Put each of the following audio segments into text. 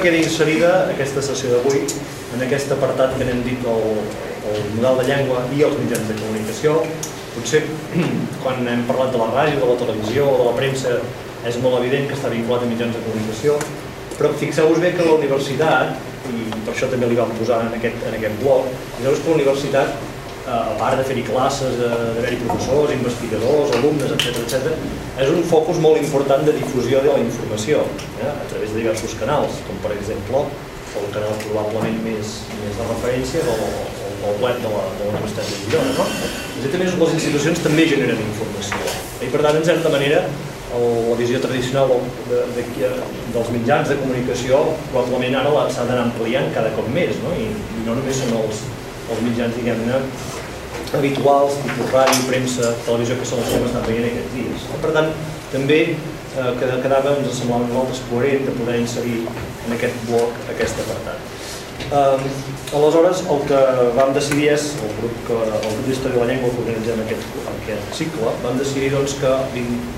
queda inserida aquesta sessió d'avui en aquest apartat que n'hem dit el, el model de llengua i els mitjans de comunicació. Potser quan hem parlat de la ràdio, de la televisió o de la premsa és molt evident que està vinculat a mitjans de comunicació, però fixeu-vos bé que la universitat, i per això també li vam posar en aquest, en aquest blog, fixeu-vos que la universitat a part de fer-hi classes, d'haver-hi professors, investigadors, alumnes, etc etc, és un focus molt important de difusió de la informació eh, a través de diversos canals, com per exemple el canal probablement més, més de referència o el web de la, de la Universitat de Girona. No? Exactament, les institucions també generen informació i per tant, en certa manera, la visió tradicional de, de, de, dels mitjans de comunicació probablement ara s'ha d'anar ampliant cada cop més no? I, i no només són els, els mitjans, diguem-ne, habituals, tipus ràdio, premsa, televisió, que són els que hem estat veient aquests dies. Per tant, també eh, quedava, ens semblava nosaltres coherent de poder inserir en aquest bloc aquest apartat. Eh, aleshores, el que vam decidir és, el grup, que, el grup d'Història de la Llengua que organitzem aquest, aquest cicle, vam decidir doncs, que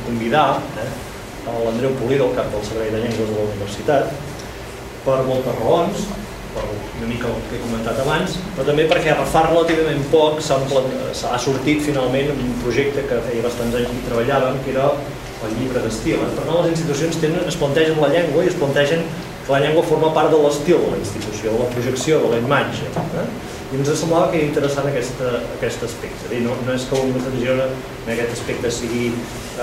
convidar eh, l'Andreu Pulido, el cap del Servei de Llengües de la Universitat, per moltes raons, per una mica el que he comentat abans, però també perquè fa relativament poc s'ha sortit finalment un projecte que feia bastants anys que treballàvem, que era el llibre d'estil. Eh? Per tant, les institucions tenen, es plantegen la llengua i es plantegen que la llengua forma part de l'estil de la institució, de la projecció, de la imatge. Eh? I ens semblava que era interessant aquesta, aquest aspecte. Dir, no, no és que una televisió en aquest aspecte sigui,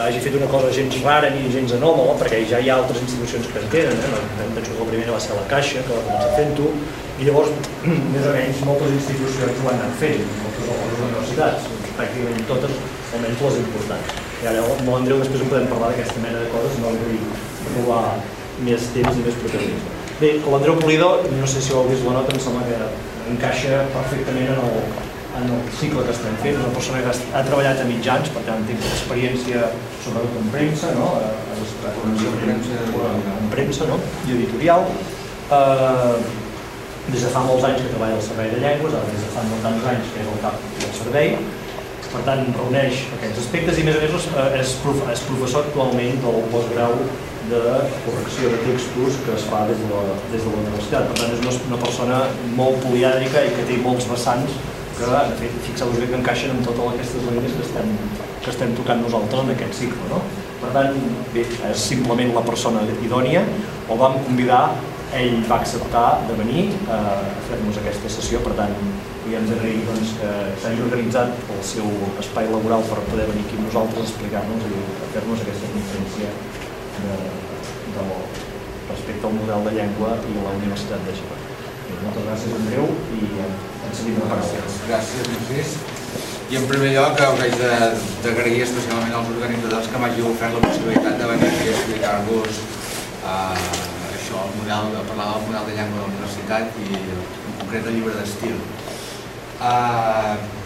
hagi fet una cosa gens rara ni gens anòmala, perquè ja hi ha altres institucions que en tenen. Eh? Penso que la primera va ser la Caixa, que va començar fent-ho, i llavors, més o menys, moltes institucions ho han anat fent, moltes de les universitats, pràcticament totes, almenys les importants. I ara, amb l'Andreu, després en podem parlar d'aquesta mena de coses, no vull robar més temps i més protagonisme. Bé, l'Andreu Polido, no sé si ho heu vist la nota, em sembla que encaixa perfectament en el, en el cicle que estem fent. És una persona que ha treballat a mitjans, per tant té experiència sobretot en premsa, no? en premsa, en premsa no? i editorial. Eh, des de fa molts anys que treballa al Servei de Llengües, ara des de fa molts anys que és el cap del servei, per tant reuneix aquests aspectes i a més a més és, prof, és professor actualment del postgrau de correcció de textos que es fa des de la, des de la universitat. Per tant, és una, una persona molt poliàdrica i que té molts vessants que, de fet, fixeu-vos bé que encaixen amb totes aquestes línies que estem, que estem tocant nosaltres en aquest cicle. No? Per tant, bé, és simplement la persona idònia, el vam convidar, ell va acceptar de venir eh, a fer-nos aquesta sessió, per tant, i ens agraïm doncs, que s'hagi organitzat el seu espai laboral per poder venir aquí amb nosaltres a explicar-nos i fer-nos aquesta conferència de, de, respecte al model de llengua i a la Universitat de Girona. Moltes gràcies, Andreu, i ens seguim la paraula. Gràcies, Narcís. I en primer lloc haig d'agrair especialment als organitzadors que m'hagi ofert la possibilitat de venir aquí a explicar-vos eh, això, el model, de parlar del model de llengua de la universitat i en concret el llibre d'estil. Eh,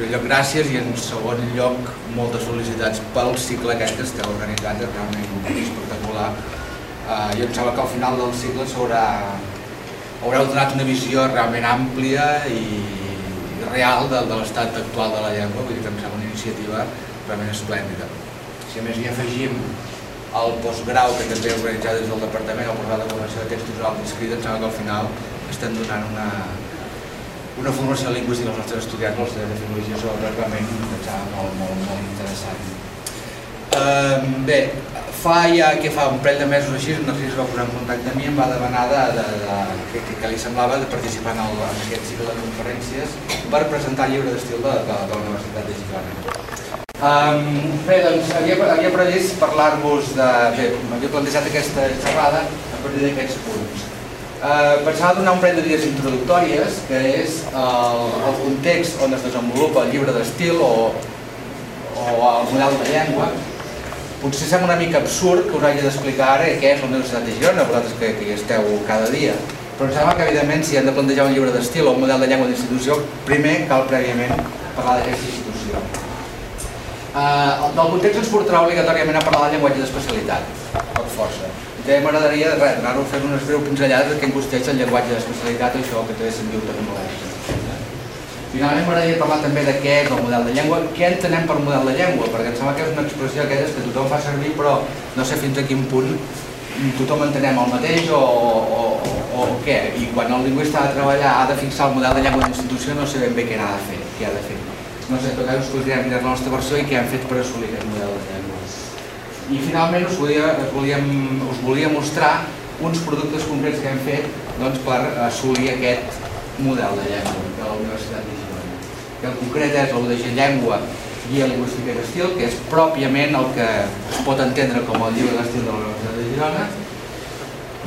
primer lloc, gràcies i en segon lloc, moltes felicitats pel cicle aquest que esteu organitzant, és realment espectacular. Eh, I em sembla que al final del cicle s'haurà haureu donat una visió realment àmplia i real de, de l'estat actual de la llengua, vull dir que em sembla una iniciativa realment esplèndida. Si a més hi afegim el postgrau que també heu organitzat des del Departament, el programa de formació de textos orals i escrits, em sembla que al final estem donant una, una formació lingüística als nostres estudiants, els de filologia sobre realment em sembla molt, molt, molt interessant. Uh, bé, fa ja que fa un parell de mesos així, no sé si es va posar en contacte amb mi, em va demanar de, de, de, que, que, li semblava de participar en, el, en aquest cicle de conferències per presentar el llibre d'estil de, de, de la Universitat de Girona. Um, bé, doncs havia, havia previst parlar-vos de... Bé, m'havia plantejat aquesta xerrada a partir d'aquests punts. Uh, pensava donar un parell de dies introductòries, que és el, el context on es desenvolupa el llibre d'estil o, o el model de llengua, potser sembla una mica absurd que us hagi d'explicar ara què és la Universitat de Girona, vosaltres que, que hi esteu cada dia. Però em sembla que, evidentment, si hem de plantejar un llibre d'estil o un model de llengua d'institució, primer cal prèviament parlar d'aquesta institució. Uh, del context ens portarà obligatòriament a parlar del llenguatge d'especialitat, per força. També m'agradaria anar-ho fer unes breu pinzellades de què engusteix el llenguatge d'especialitat, això que té se'n diu tecnològic. Finalment m'agradaria parlar també de què és el model de llengua, què entenem per model de llengua, perquè em sembla que és una expressió aquelles que tothom fa servir però no sé fins a quin punt tothom entenem el mateix o, o, o què? I quan el lingüista ha de treballar, ha de fixar el model de llengua d'institució, no sé ben bé què ha de fer. Què ha de fer. No sé, en tot cas us podríem mirar la nostra versió i què han fet per assolir aquest model de llengua. I finalment us volia, volíem, us volia mostrar uns productes concrets que hem fet doncs, per assolir aquest model de llengua de la Universitat de Girona. Que en concret és l'UDG Llengua Guia Lingüística d'Estil, que és pròpiament el que es pot entendre com el llibre d'estil de la Universitat de Girona,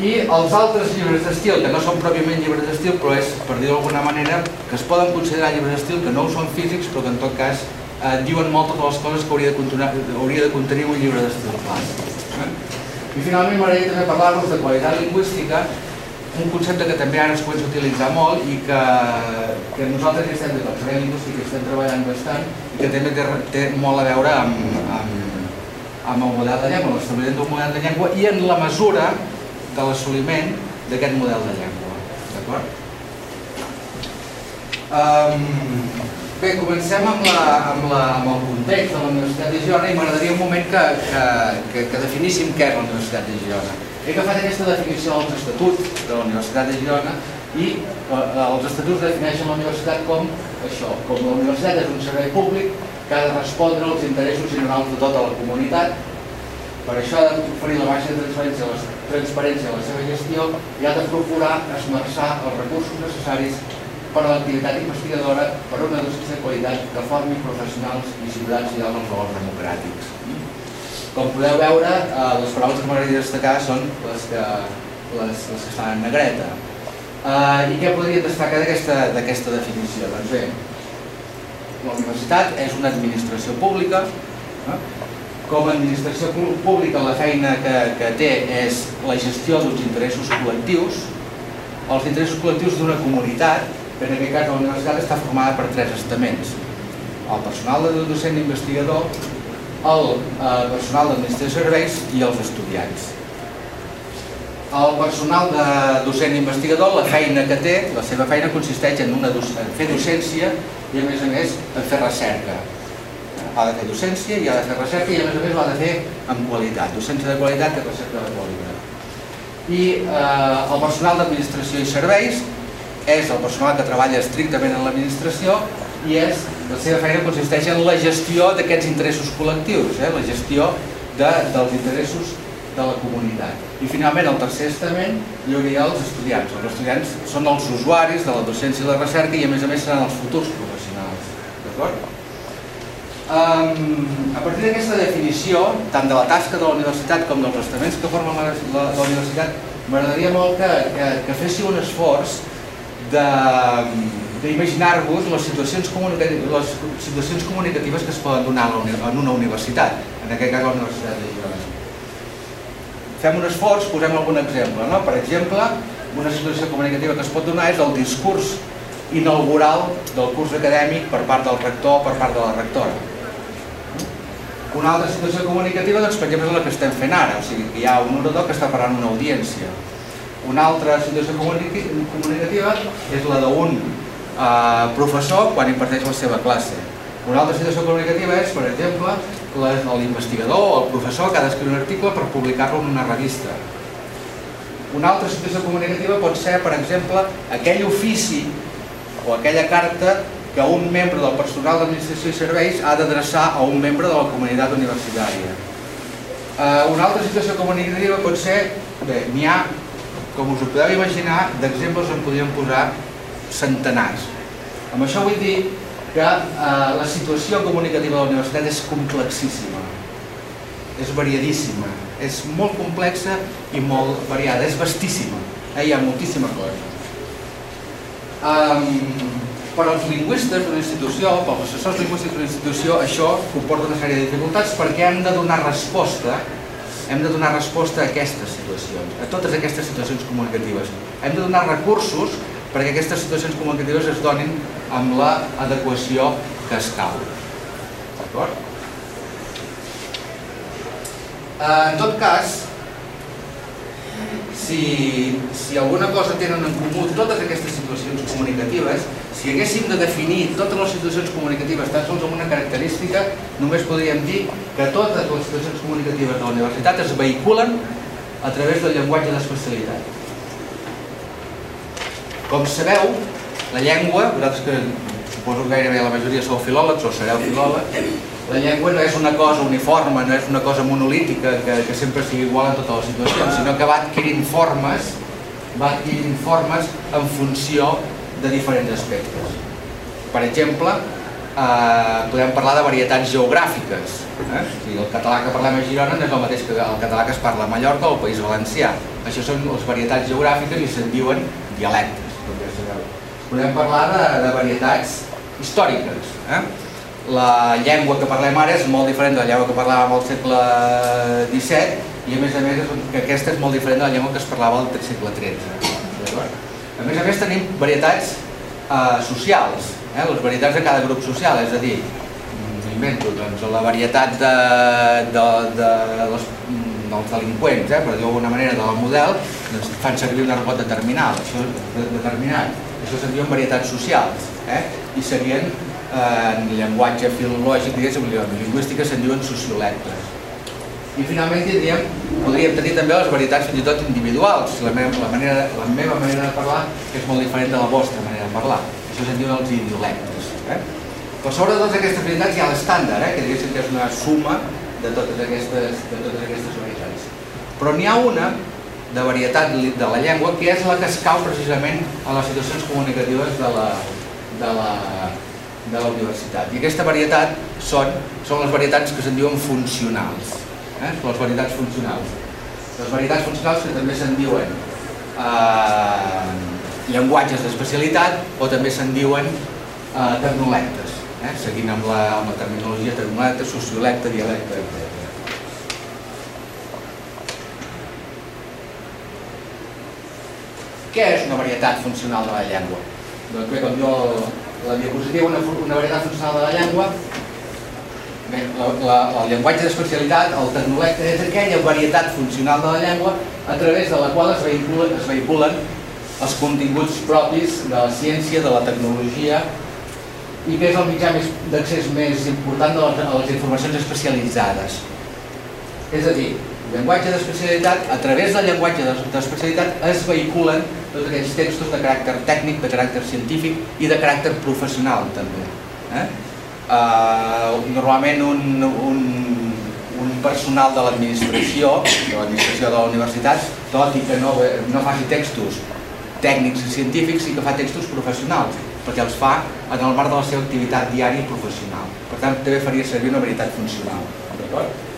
i els altres llibres d'estil, que no són pròpiament llibres d'estil, però és, per dir d'alguna manera, que es poden considerar llibres d'estil, que no ho són físics, però que en tot cas eh, diuen moltes de les coses que hauria de, contenir, hauria de contenir un llibre clàssic. Eh? I finalment m'agradaria també parlar-vos de qualitat lingüística, un concepte que també ara es comença a utilitzar molt i que, que nosaltres hi estem de servei lingüístic i estem treballant bastant i que també té, té molt a veure amb, amb, amb el model de llengua, l'establiment d'un model de llengua i en la mesura de l'assoliment d'aquest model de llengua. D'acord? Um, bé, comencem amb, la, amb, la, amb el context de la Universitat de Girona i m'agradaria un moment que, que, que, que definíssim què és la Universitat de Girona. He agafat aquesta definició dels estatuts de la Universitat de Girona i eh, els estatuts defineixen la universitat com això, com la universitat és un servei públic que ha de respondre als interessos generals de tota la comunitat per això ha d'oferir la baixa de transparència, la transparència a la seva gestió i ha de procurar esmerçar els recursos necessaris per a l'activitat investigadora per a una docència de qualitat que formi professionals i ciutadans i els valors democràtics. Com podeu veure, eh, les paraules que m'agradaria destacar són les que, les, les que estan en negreta. Eh, I què podria destacar d'aquesta definició? Doncs bé, la universitat és una administració pública eh? com a administració pública la feina que, que té és la gestió d'uns interessos col·lectius, els interessos col·lectius d'una comunitat, en aquest cas la universitat està formada per tres estaments. El personal de docent investigador, el eh, personal d'administració de serveis i els estudiants. El personal de docent investigador, la feina que té, la seva feina consisteix en, una, en fer docència i a més a més en fer recerca ha de fer docència i ha de fer recerca i a més a més ho ha de fer amb qualitat, docència de qualitat i recerca de qualitat. I eh, el personal d'administració i serveis és el personal que treballa estrictament en l'administració i és, la seva feina consisteix en la gestió d'aquests interessos col·lectius, eh, la gestió de, dels interessos de la comunitat. I finalment, el tercer estament hi hauria els estudiants. Els estudiants són els usuaris de la docència i la recerca i a més a més seran els futurs professionals. D'acord? Um, a partir d'aquesta definició, tant de la tasca de la universitat com dels estaments que formen la, la, la universitat, m'agradaria molt que, que, que féssiu un esforç d'imaginar-vos les, situacions les situacions comunicatives que es poden donar en una universitat, en aquest cas la Universitat de Girona. Fem un esforç, posem algun exemple. No? Per exemple, una situació comunicativa que es pot donar és el discurs inaugural del curs acadèmic per part del rector per part de la rectora una altra situació comunicativa, doncs, per exemple, és la que estem fent ara, o sigui, hi ha un orador que està parlant una audiència. Una altra situació comunicativa és la d'un eh, professor quan imparteix la seva classe. Una altra situació comunicativa és, per exemple, l'investigador o el professor que ha d'escriure un article per publicar-lo en una revista. Una altra situació comunicativa pot ser, per exemple, aquell ofici o aquella carta que un membre del personal d'administració i serveis ha d'adreçar a un membre de la comunitat universitària. Eh, una altra situació comunicativa pot ser, bé, n'hi ha, com us ho podeu imaginar, d'exemples en podríem posar centenars. Amb això vull dir que eh, la situació comunicativa de la universitat és complexíssima, és variadíssima, és molt complexa i molt variada, és vastíssima, eh? hi ha moltíssima cosa. Um, per als lingüistes d'una institució, pels assessors lingüístics d'una institució, això comporta una sèrie de dificultats perquè hem de donar resposta hem de donar resposta a aquestes situacions, a totes aquestes situacions comunicatives. Hem de donar recursos perquè aquestes situacions comunicatives es donin amb l'adequació que es cal. D'acord? Eh, en tot cas, si, si alguna cosa tenen en comú totes aquestes situacions comunicatives, si haguéssim de definir totes les situacions comunicatives tan sols amb una característica, només podríem dir que totes les situacions comunicatives de la universitat es vehiculen a través del llenguatge d'especialitat. Com sabeu, la llengua, vosaltres que suposo que gairebé la majoria sou filòlegs o sereu filòlegs, la llengua no és una cosa uniforme, no és una cosa monolítica que, que sempre sigui igual en totes les situacions, sinó que va adquirint formes, va adquirint formes en funció de diferents aspectes. Per exemple, eh, podem parlar de varietats geogràfiques. Eh? El català que parlem a Girona no és el mateix que el català que es parla a Mallorca o al País Valencià. Això són les varietats geogràfiques i se'n diuen dialectes. Podem parlar de, de varietats històriques. Eh? La llengua que parlem ara és molt diferent de la llengua que parlàvem al segle XVII i a més a més que aquesta és molt diferent de la llengua que es parlava al segle XIII. A més a més tenim varietats eh, socials, eh, les varietats de cada grup social, és a dir, invento, doncs, la varietat de, de, de les, dels delinqüents, eh, per dir d'alguna manera, de la model, doncs fan servir un argot determinat, això, determinat. Això se'n diuen varietats socials, eh, i serien en llenguatge filològic, diguéssim, en lingüística se'n diuen sociolectes. I finalment tindríem, podríem tenir també les varietats fins i tot individuals. La meva, la, manera, la meva manera de parlar és molt diferent de la vostra manera de parlar. Això se'n diuen els idiolectes. Eh? Però sobre totes aquestes varietats hi ha l'estàndard, eh? que diguéssim que és una suma de totes aquestes, de totes aquestes varietats. Però n'hi ha una de varietat de la llengua que és la que escau precisament a les situacions comunicatives de la, de la, de la universitat. I aquesta varietat són, són les varietats que se'n diuen funcionals. Eh? Les varietats funcionals. Les varietats funcionals que també se'n diuen eh, llenguatges d'especialitat o també se'n diuen eh, tecnolectes, eh? seguint amb la, amb la terminologia tecnolecte, sociolecte, dialecte, etc. Què és una varietat funcional de la llengua? Doncs bé, com jo la diapositiva una, una varietat funcional de la llengua Bé, la, la, el llenguatge d'especialitat, el tecnolecte, és aquella varietat funcional de la llengua a través de la qual es vehiculen, es vehiculen els continguts propis de la ciència, de la tecnologia i que és el mitjà d'accés més important de les, a les informacions especialitzades. És a dir, llenguatge d'especialitat, a través del llenguatge d'especialitat es vehiculen tots aquells textos de caràcter tècnic, de caràcter científic i de caràcter professional també. Eh? Uh, normalment un, un, un personal de l'administració, de l'administració de la universitat, tot i que no, no faci textos tècnics i científics, sí que fa textos professionals, perquè els fa en el marc de la seva activitat diària i professional. Per tant, també faria servir una veritat funcional. D'acord?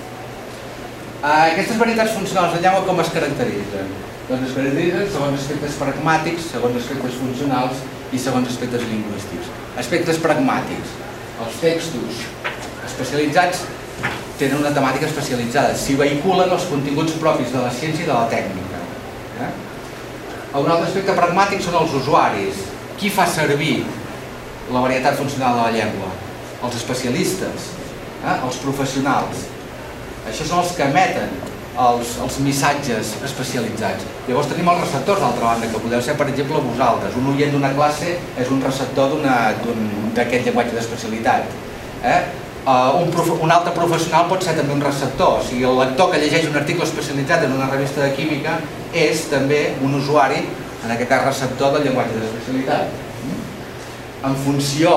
Uh, aquestes varietats funcionals de llengua com es caracteritzen? Doncs es caracteritzen segons aspectes pragmàtics, segons aspectes funcionals i segons aspectes lingüístics. Aspectes pragmàtics. Els textos especialitzats tenen una temàtica especialitzada, s'hi vehiculen els continguts propis de la ciència i de la tècnica. Eh? Un altre aspecte pragmàtic són els usuaris. Qui fa servir la varietat funcional de la llengua? Els especialistes, eh? els professionals. Això són els que emeten els, els missatges especialitzats. Llavors tenim els receptors, d'altra banda, que podeu ser, per exemple, vosaltres. Un oient d'una classe és un receptor d'aquest llenguatge d'especialitat. Eh? Uh, un, prof, un altre professional pot ser també un receptor. O sigui, el lector que llegeix un article especialitzat en una revista de química és també un usuari, en aquest cas receptor del llenguatge d'especialitat. En funció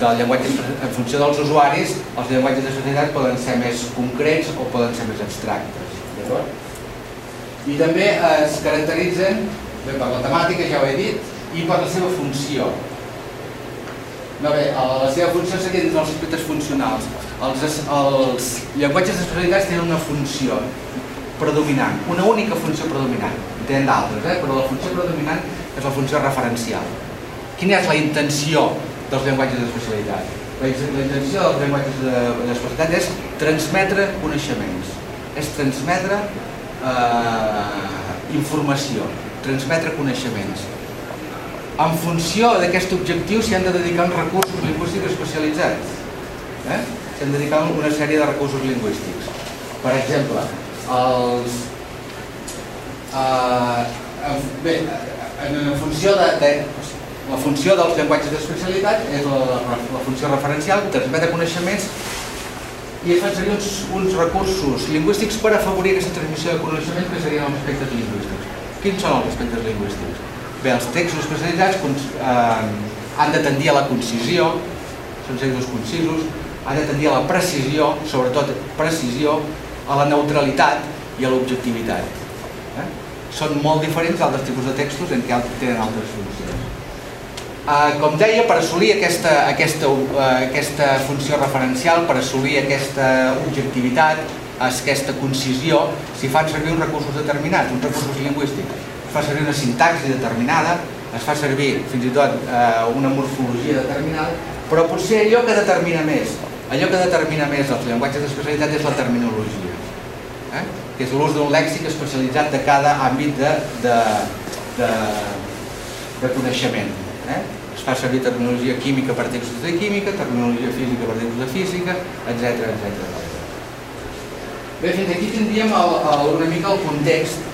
del llenguatge, en funció dels usuaris, els llenguatges d'especialitat poden ser més concrets o poden ser més abstractes. I també es caracteritzen bé, per la temàtica, ja ho he dit, i per la seva funció. No, bé, la seva funció seria dins els aspectes funcionals. Els, els llenguatges especialitats tenen una funció predominant, una única funció predominant. En tenen d'altres, eh? però la funció predominant és la funció referencial. Quina és la intenció dels llenguatges d'especialitat? La, intenció dels llenguatges d'especialitat és transmetre coneixements és transmetre eh, informació, transmetre coneixements. En funció d'aquest objectiu s'hi han de dedicar uns recursos lingüístics especialitzats. Eh? S'han de dedicar una sèrie de recursos lingüístics. Per exemple, els, eh, bé, en, en funció de, de la funció dels llenguatges d'especialitat és la, la, la funció referencial, transmetre coneixements i es fan servir uns, uns recursos lingüístics per afavorir aquesta transmissió de coneixement que serien els aspectes lingüístics. Quins són els aspectes lingüístics? Bé, els textos especialitzats eh, han de tendir a la concisió, són textos concisos, han de tendir a la precisió, sobretot precisió, a la neutralitat i a l'objectivitat. Eh? Són molt diferents d'altres tipus de textos en què tenen altres funcions. Eh, com deia, per assolir aquesta, aquesta, uh, aquesta funció referencial, per assolir aquesta objectivitat, aquesta concisió, s'hi fan servir uns recursos determinats, uns recursos lingüístics. Es fa servir una sintaxi determinada, es fa servir fins i tot eh, una morfologia determinada, però potser allò que determina més, allò que determina més els llenguatges d'especialitat és la terminologia, eh? que és l'ús d'un lèxic especialitzat de cada àmbit de, de, de, de coneixement. Eh? Es fa servir terminologia química per textos de química, terminologia física per textos de física, etc etc. Bé, fins aquí tindríem una mica el context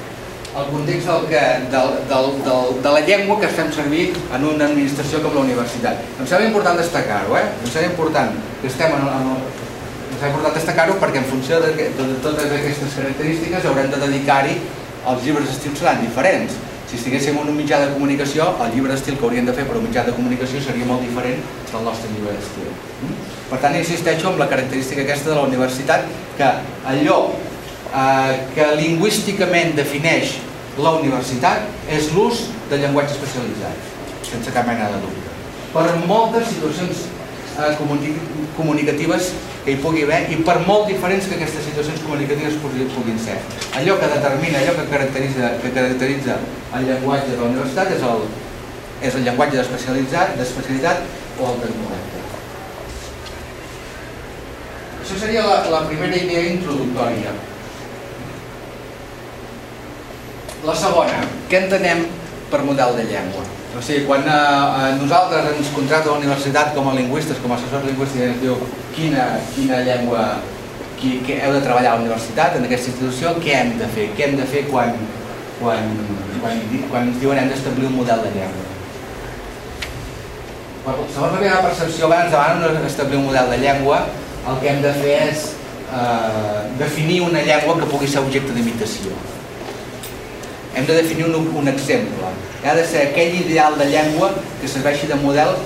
el context del que, del, del, del, de la llengua que es fem servir en una administració com la universitat. Em sembla important destacar-ho, eh? Em sembla important que estem en, en, em sembla important destacar-ho perquè en funció de, de, de totes aquestes característiques haurem de dedicar-hi els llibres d'estil seran diferents. Si estiguéssim en un mitjà de comunicació, el llibre d'estil que hauríem de fer per un mitjà de comunicació seria molt diferent del nostre llibre d'estil. Mm? Per tant, insisteixo en la característica aquesta de la universitat, que allò eh, que lingüísticament defineix la universitat és l'ús de llenguatge especialitzat, sense cap mena de dubte. Per moltes situacions eh, comunicatives que hi pugui haver i per molt diferents que aquestes situacions comunicatives puguin ser. Allò que determina, allò que caracteritza, que caracteritza el llenguatge de la universitat és el, és el llenguatge d'especialitat o el tecnològic. Això seria la, la primera idea introductòria. La segona, què entenem per model de llengua? O sigui, quan eh, eh nosaltres ens contracta la universitat com a lingüistes, com a assessors lingüístics, ens diu quina, quina llengua qui, que heu de treballar a la universitat, en aquesta institució, què hem de fer? Què hem de fer quan, quan, quan, quan ens diuen hem d'establir un model de llengua? Segons la meva percepció, abans demanen establir un model de llengua, el que hem de fer és eh, definir una llengua que pugui ser objecte d'imitació. Hem de definir un, un exemple. Ha de ser aquell ideal de llengua que serveixi de model,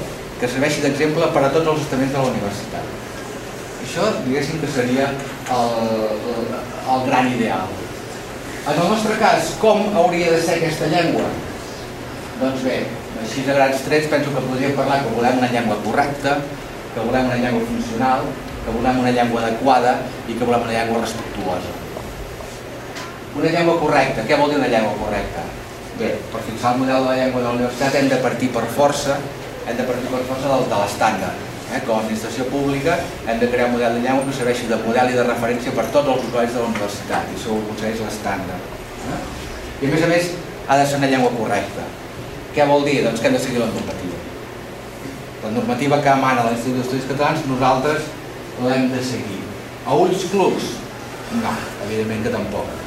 que serveixi d'exemple per a tots els estaments de la universitat. Això, diguéssim que seria el, el, el gran ideal. En el nostre cas, com hauria de ser aquesta llengua? Doncs bé, així de grans trets penso que podríem parlar que volem una llengua correcta, que volem una llengua funcional, que volem una llengua adequada i que volem una llengua respectuosa. Una llengua correcta, què vol dir una llengua correcta? Bé, per fixar el model de la llengua de la universitat hem de partir per força, hem de partir per força del, de l'estàndard. Eh? Com a administració pública hem de crear un model de llengua que serveixi de model i de referència per tots els usuaris de la universitat i això ho aconsegueix l'estàndard. Eh? I a més a més ha de ser una llengua correcta. Què vol dir? Doncs que hem de seguir la normativa. La normativa que emana l'Institut d'Estudis Catalans, nosaltres l'hem de seguir. A ulls clubs? No, evidentment que tampoc.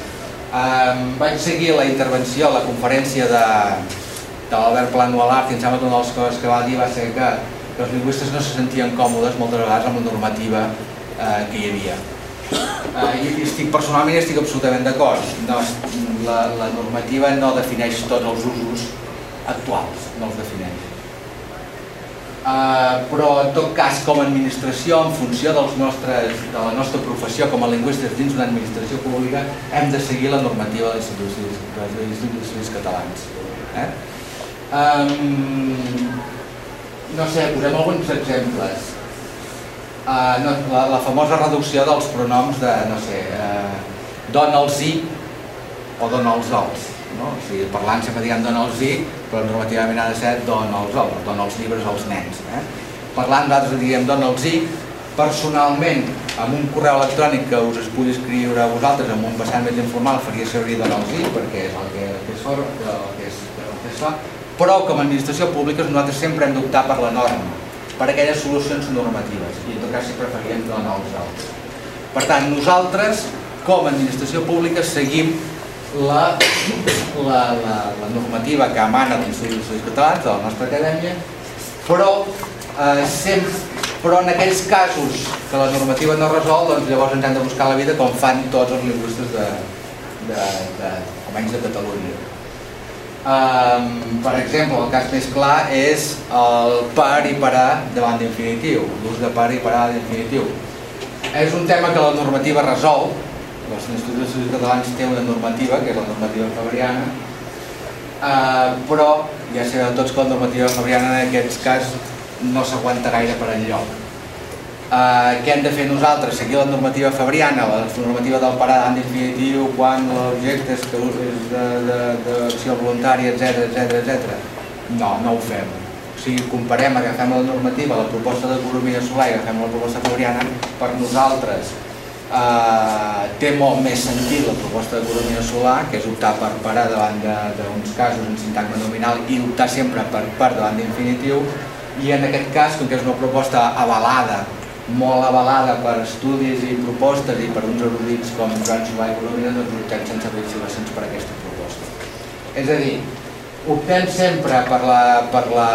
Vaig seguir la intervenció, la conferència de, de l'Albert Alart i em sembla que una de les coses que va dir va ser que, que els lingüistes no se sentien còmodes moltes vegades amb la normativa eh, que hi havia. Uh, I estic, personalment estic absolutament d'acord. No, la, la normativa no defineix tots els usos actuals, no els defineix. Uh, però en tot cas com a administració, en funció dels nostres, de la nostra professió com a lingüistes dins d'una administració pública, hem de seguir la normativa de l'Institut d'Estudis Catalans. Eh? Um, no sé, posem alguns exemples. Uh, no, la, la famosa reducció dels pronoms de, no sé, uh, dona els i o dona els els no? O sigui, parlant sempre diguem dona els i, però normativament ha de ser dona els ous, dona els llibres als nens. Eh? Parlant nosaltres diguem dona els i, personalment, amb un correu electrònic que us es pugui escriure a vosaltres amb un vessant més informal faria servir dona els i, perquè és el que, el que, és, for, el que, és, el que es fa, però com a administració pública nosaltres sempre hem d'optar per la norma, per aquelles solucions normatives, i en tot cas sempre faríem donar els altres. Per tant, nosaltres, com a administració pública, seguim la, la, la, la normativa que emana de l'Institut d'Estudis Catalans, de la nostra acadèmia, però, eh, sempre, però en aquells casos que la normativa no resol, doncs llavors ens hem de buscar la vida com fan tots els lingüistes de, de, de, almenys de Catalunya. Um, per exemple, el cas més clar és el per i parar davant d'infinitiu, l'ús de per i parar d'infinitiu. És un tema que la normativa resol, l'Institut d'Estudis Catalans té una normativa, que és la normativa fabriana, uh, però ja sabeu tots que la normativa fabriana en aquests cas no s'aguanta gaire per enlloc. Uh, què hem de fer nosaltres? Seguir la normativa fabriana, la normativa del parar en definitiu, quan l'objecte és d'acció voluntària, etc etc etc. No, no ho fem. O sigui, comparem, agafem la normativa, la proposta d'economia solar i agafem la proposta fabriana, per nosaltres eh, té molt més sentit la proposta d'economia solar, que és optar per parar davant d'uns casos en sintagma nominal i optar sempre per per davant d'infinitiu, i en aquest cas, com que és una proposta avalada, molt avalada per estudis i propostes i per uns erudits com Joan Solà i Colomina, doncs optem sense vacil·lacions per aquesta proposta. És a dir, optem sempre per la per la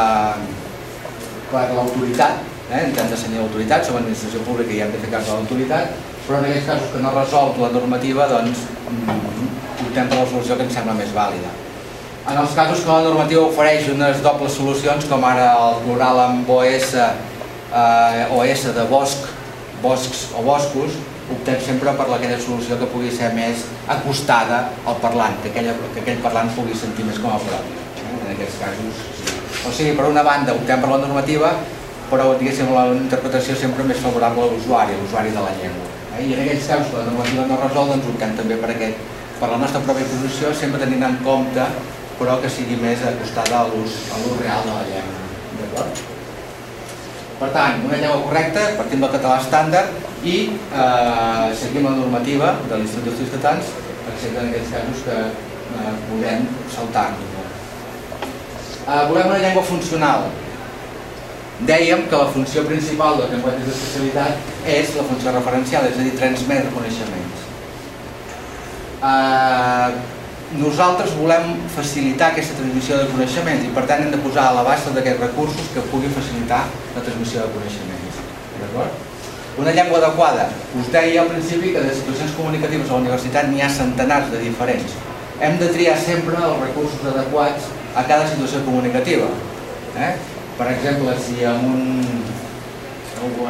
per l'autoritat, eh? hem de senyar l'autoritat, som administració pública i hem de fer cas de l'autoritat, però en aquests casos que no resol la normativa doncs mm, optem per la solució que ens sembla més vàlida. En els casos que la normativa ofereix unes dobles solucions, com ara el plural amb OS, eh, OS de bosc, boscs o boscos, optem sempre per aquella solució que pugui ser més acostada al parlant, que, aquella, que aquell parlant pugui sentir més com a propi. Eh? En aquests casos, sí. O sigui, per una banda optem per la normativa, però diguéssim la interpretació sempre més favorable a l'usuari, a l'usuari de la llengua. Eh? I en aquells casos que la normativa no resol, doncs optem també per, aquest, per la nostra pròpia posició, sempre tenint en compte però que sigui més acostada a l'ús real de la llengua. D'acord? Per tant, una llengua correcta, partim del català estàndard i eh, seguim la normativa de l'Institut d'Estudis Catalans, excepte en aquests casos que eh, podem saltar-nos. Eh, volem una llengua funcional, dèiem que la funció principal dels llenguatges d'especialitat és la funció referencial, és a dir, transmetre coneixements. Eh, nosaltres volem facilitar aquesta transmissió de coneixements i per tant hem de posar a l'abast d'aquests recursos que puguin facilitar la transmissió de coneixements. D'acord? Una llengua adequada. Us deia al principi que de situacions comunicatives a la universitat n'hi ha centenars de diferents. Hem de triar sempre els recursos adequats a cada situació comunicativa. Eh? Per exemple, si en un,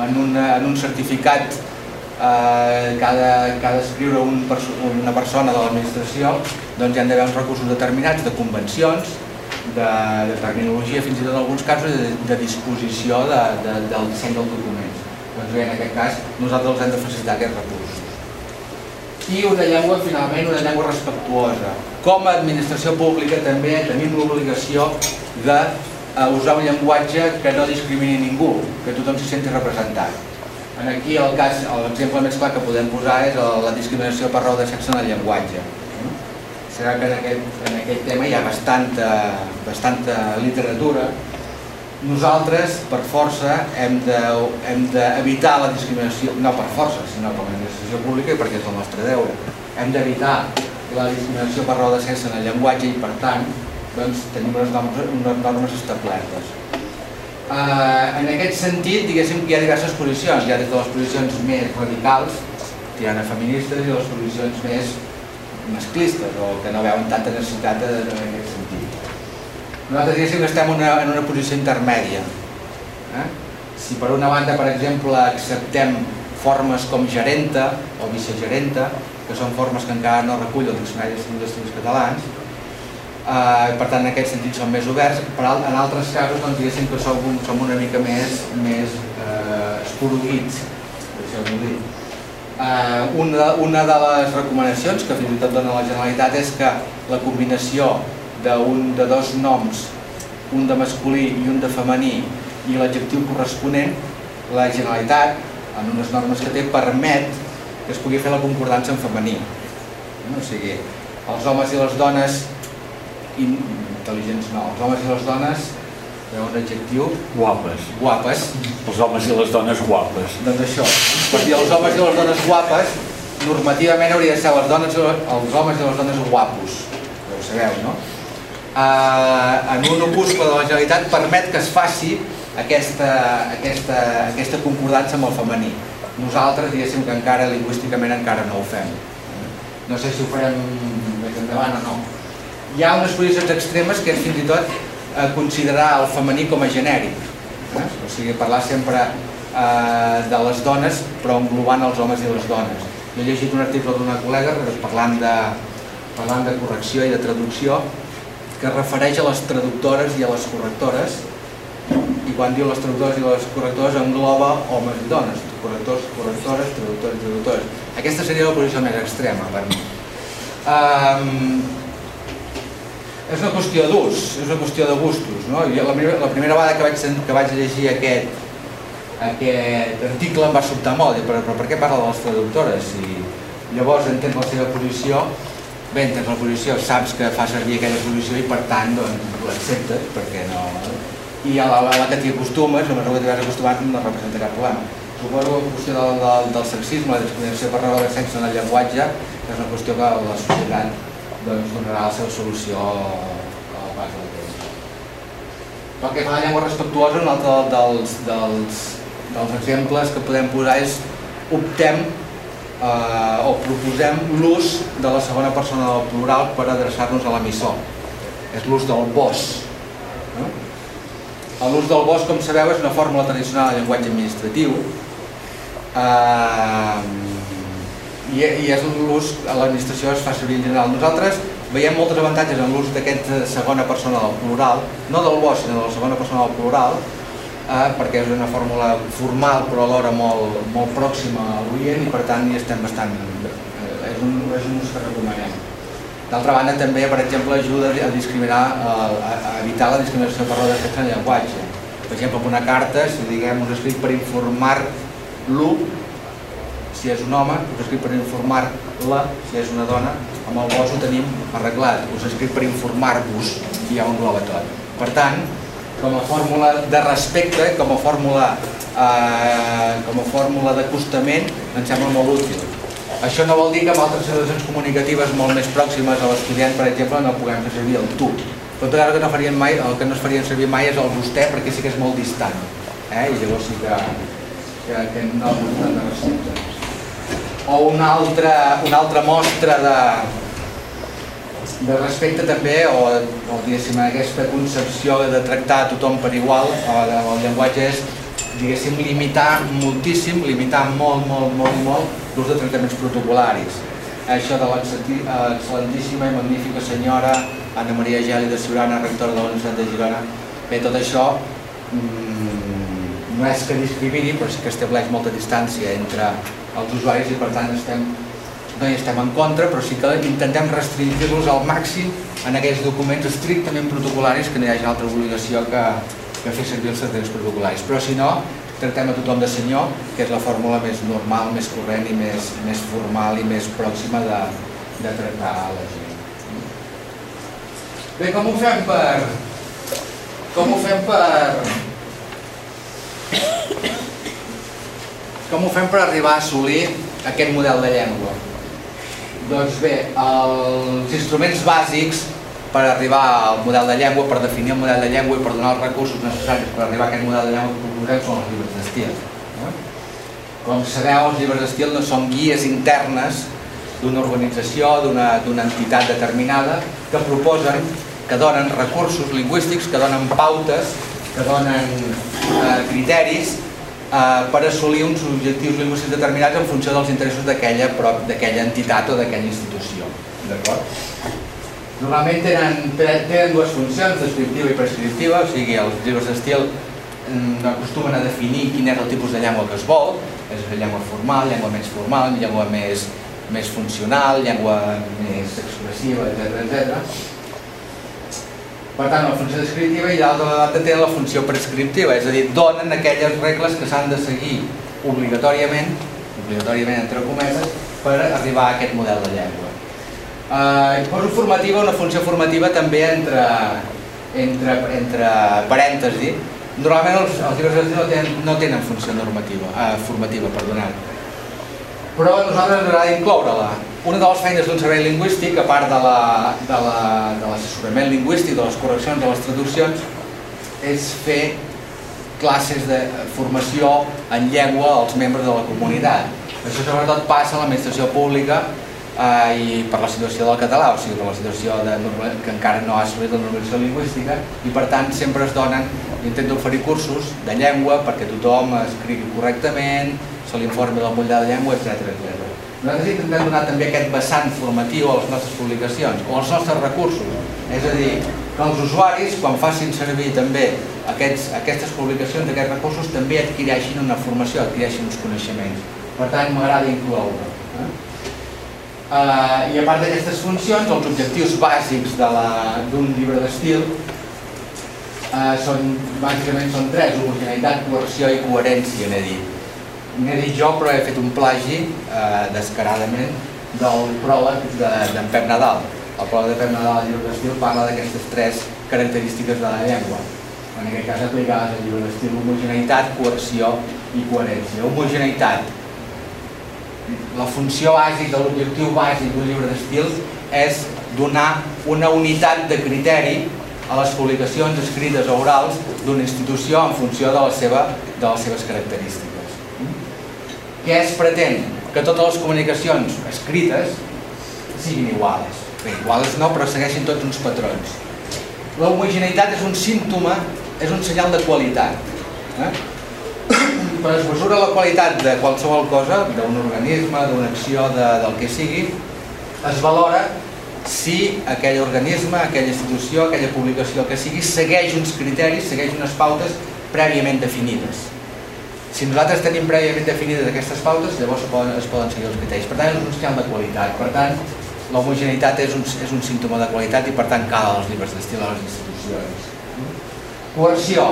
en, una, en un certificat eh, ha ha d'escriure un una persona de l'administració, doncs hi han d'haver uns recursos determinats de convencions, de, de terminologia, fins i tot en alguns casos de, de disposició de, de, del disseny del document. Doncs bé, en aquest cas nosaltres els hem de facilitar aquests recursos. I una llengua, finalment, una llengua respectuosa. Com a administració pública també tenim l'obligació de a usar un llenguatge que no discrimini ningú, que tothom s'hi senti representat. En aquí el cas, l'exemple més clar que podem posar és la discriminació per raó de sexe en el llenguatge. Serà que en aquest, en aquest tema hi ha bastanta, bastanta literatura. Nosaltres, per força, hem d'evitar de, la discriminació, no per força, sinó com a administració pública i perquè és el nostre deure. Hem d'evitar la discriminació per raó de sexe en el llenguatge i, per tant, doncs, tenim unes normes, unes normes establertes. Eh, en aquest sentit, diguéssim que hi ha diverses posicions. Hi ha des de les posicions més radicals, tirant a feministes, i les posicions més masclistes, o que no veuen tanta necessitat en aquest sentit. Nosaltres diguéssim que estem una, en una posició intermèdia. Eh? Si per una banda, per exemple, acceptem formes com gerenta o vicegerenta, que són formes que encara no recull el Diccionari d'Estudis Catalans, eh, per tant en aquest sentit són més oberts, però en altres casos doncs, diguéssim que som, som una mica més, més eh, esporuguits, deixeu-m'ho dir. Eh, una, una de les recomanacions que fins i tot dona la Generalitat és que la combinació d'un de dos noms, un de masculí i un de femení, i l'adjectiu corresponent, la Generalitat, en unes normes que té, permet que es pugui fer la concordança en femení. O sigui, els homes i les dones intel·ligents no, els homes i les dones un adjectiu. Guapes. Guapes. Els homes i les dones guapes. Doncs això, perquè els homes i les dones guapes normativament hauria de ser les dones, els homes i les dones guapos. Ja ho sabeu, no? Uh, en un opuscle de la Generalitat permet que es faci aquesta, aquesta, aquesta concordança amb el femení. Nosaltres diguéssim que encara lingüísticament encara no ho fem. No sé si ho farem més endavant o no Hi ha unes posicions extremes que és fins i tot eh, considerar el femení com a genèric. Eh? O sigui, parlar sempre eh, de les dones però englobant els homes i les dones. Jo he llegit un article d'una col·lega parlant de, parlant de correcció i de traducció que es refereix a les traductores i a les correctores i quan diu les traductores i les correctores engloba homes i dones, correctors, correctores, traductors i traductores. Aquesta seria la posició més extrema per mi. Um, és una qüestió d'ús, és una qüestió de gustos. No? Jo, la, primera, la primera vegada que vaig, que vaig llegir aquest, aquest article em va sobtar molt, però, però per què parla de les traductores? I llavors entens la seva posició, bé, entens la posició, saps que fa servir aquella posició i per tant doncs, l'acceptes, perquè no... I a la, a la que t'hi acostumes, només que t'hi vas acostumat no representa cap problema. Suposo que la qüestió del, del, del sexisme, la discriminació per raó de sexe en el llenguatge, és una qüestió que la societat doncs, donarà la seva solució al pas del temps. Pel que fa a la llengua respectuosa, un altre dels, dels, dels exemples que podem posar és optem eh, o proposem l'ús de la segona persona del plural per adreçar-nos a l'emissor. És l'ús del vos. No? L'ús del vos, com sabeu, és una fórmula tradicional del llenguatge administratiu eh, i, i és l'ús, a l'administració es fa servir en general. Nosaltres veiem molts avantatges en l'ús d'aquesta segona persona del plural, no del vos, sinó de la segona persona del plural, eh, perquè és una fórmula formal però alhora molt, molt pròxima a l'oient i per tant hi estem bastant... Eh, és, un, és un ús que recomanem. D'altra banda, també, per exemple, ajuda a discriminar, a, a evitar la discriminació per raó de sexe en llenguatge. Per exemple, una carta, si diguem, us escrit per informar-lo, si és un home, us escrit per informar-la, si és una dona, amb el vos ho tenim arreglat, us escrit per informar-vos i ja ho engloba tot. Per tant, com a fórmula de respecte, com a fórmula, eh, com a fórmula d'acostament, em sembla molt útil això no vol dir que amb altres relacions comunicatives molt més pròximes a l'estudiant, per exemple, no puguem fer servir el tu. Però tot el que no farien mai, el que no es farien servir mai és el vostè, perquè sí que és molt distant. Eh? I llavors sí que, que, no el de respecte. O una altra, una altra mostra de, de respecte també, o, o diguéssim, aquesta concepció de tractar a tothom per igual, o el llenguatge és diguéssim, limitar moltíssim, limitar molt, molt, molt, molt l'ús de tractaments protocolaris. Això de l'excel·lentíssima i magnífica senyora Anna Maria Geli de Siurana, rectora de la Universitat de Girona. Bé, tot això mmm, no és que discrimini, però sí que estableix molta distància entre els usuaris i per tant estem, no hi estem en contra, però sí que intentem restringir-los al màxim en aquells documents estrictament protocolaris que no hi hagi altra obligació que, que fer servir els tractaments protocolaris. Però si no, tractem a tothom de senyor, que és la fórmula més normal, més corrent i més, més formal i més pròxima de, de tractar a la gent. Bé, com ho fem per... Com ho fem per... Com ho fem per arribar a assolir aquest model de llengua? Doncs bé, els instruments bàsics per arribar al model de llengua, per definir el model de llengua i per donar els recursos necessaris per arribar a aquest model de llengua que proposem són els llibres d'estil. Com sabeu, els llibres d'estil no són guies internes d'una organització, d'una entitat determinada, que proposen, que donen recursos lingüístics, que donen pautes, que donen eh, criteris per assolir uns objectius lingüístics determinats en funció dels interessos d'aquella entitat o d'aquella institució. D'acord? Normalment tenen, tenen dues funcions, descriptiva i prescriptiva, o sigui, els llibres d'estil mm, acostumen a definir quin és el tipus de llengua que es vol, és llengua formal, llengua més formal, llengua més, més funcional, llengua més expressiva, etc etc. Per tant, la funció descriptiva i l'altra banda tenen la funció prescriptiva, és a dir, donen aquelles regles que s'han de seguir obligatòriament, obligatòriament entre cometes, per arribar a aquest model de llengua. Eh, poso formativa, una funció formativa també entre, entre, entre parèntesi. Normalment els, els llibres no, tenen, no tenen funció normativa, eh, formativa, perdonat. Però a nosaltres ens agrada incloure-la. Una de les feines d'un servei lingüístic, a part de l'assessorament la, de lingüístic, de les correccions, de les traduccions, és fer classes de formació en llengua als membres de la comunitat. Això sobretot passa a l'administració pública eh, i per la situació del català, o sigui, per la situació de, que encara no ha assolit la normalització lingüística i per tant sempre es donen, intento oferir cursos de llengua perquè tothom escrigui correctament, se l'informi del moll de la llengua, etc. Nosaltres intentem donar també aquest vessant formatiu a les nostres publicacions o als nostres recursos, és a dir, que els usuaris, quan facin servir també aquests, aquestes publicacions, aquests recursos, també adquireixin una formació, adquireixin uns coneixements. Per tant, m'agrada incloure. Eh? I a part d'aquestes funcions, els objectius bàsics d'un llibre d'estil uh, són, bàsicament són tres, homogeneïtat, coerció i coherència, n'he dit. N'he dit jo, però he fet un plagi uh, descaradament del pròleg d'en de, Pep Nadal. El pròleg de Pep Nadal al llibre d'estil parla d'aquestes tres característiques de la llengua. En aquest cas aplicades al llibre d'estil, homogeneïtat, coerció i coherència. Homogeneïtat, la funció bàsica, l'objectiu bàsic d'un llibre d'estil és donar una unitat de criteri a les publicacions escrites o orals d'una institució en funció de, la seva, de les seves característiques. Què es pretén? Que totes les comunicacions escrites siguin iguals. Bé, iguals no, però segueixin tots uns patrons. La és un símptoma, és un senyal de qualitat. Eh? quan es mesura la qualitat de qualsevol cosa, d'un organisme, d'una acció, de, del que sigui, es valora si aquell organisme, aquella institució, aquella publicació que sigui, segueix uns criteris, segueix unes pautes prèviament definides. Si nosaltres tenim prèviament definides aquestes pautes, llavors es poden, es poden seguir els criteris. Per tant, és un senyal de qualitat. Per tant, l'homogeneïtat és, un, és un símptoma de qualitat i per tant cal als llibres d'estil a les institucions. Coerció.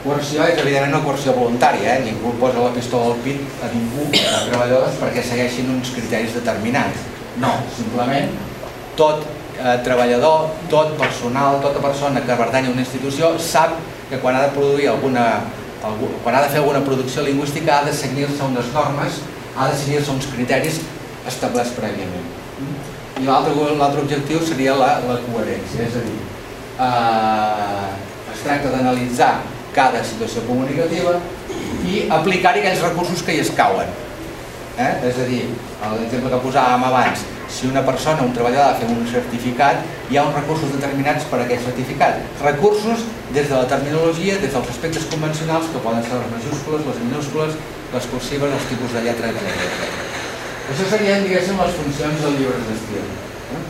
Coerció és evidentment una coerció voluntària, eh? ningú posa la pistola al pit a ningú, a treballadors, perquè segueixin uns criteris determinats. No, simplement tot eh, treballador, tot personal, tota persona que pertany a una institució sap que quan ha de produir alguna, quan ha de fer alguna producció lingüística ha de seguir-se unes normes, ha de seguir-se uns criteris establerts prèviament. I l'altre objectiu seria la, la coherència, és a dir, eh, es tracta d'analitzar cada situació comunicativa i aplicar-hi aquells recursos que hi escauen. Eh? És a dir, l'exemple que posàvem abans, si una persona, un treballador ha fer un certificat, hi ha uns recursos determinats per a aquest certificat. Recursos des de la terminologia, des dels aspectes convencionals, que poden ser les majúscules, les minúscules, les cursives, els tipus de lletra, etc. Això serien, diguéssim, les funcions del llibre d'estil. Eh?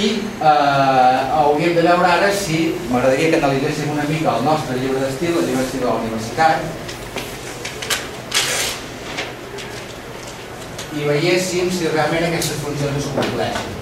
I eh, hauríem de veure ara si m'agradaria que analitzéssim una mica el nostre llibre d'estil, el llibre d'estil de la universitat, i veiéssim si realment aquestes funcions es compleixen.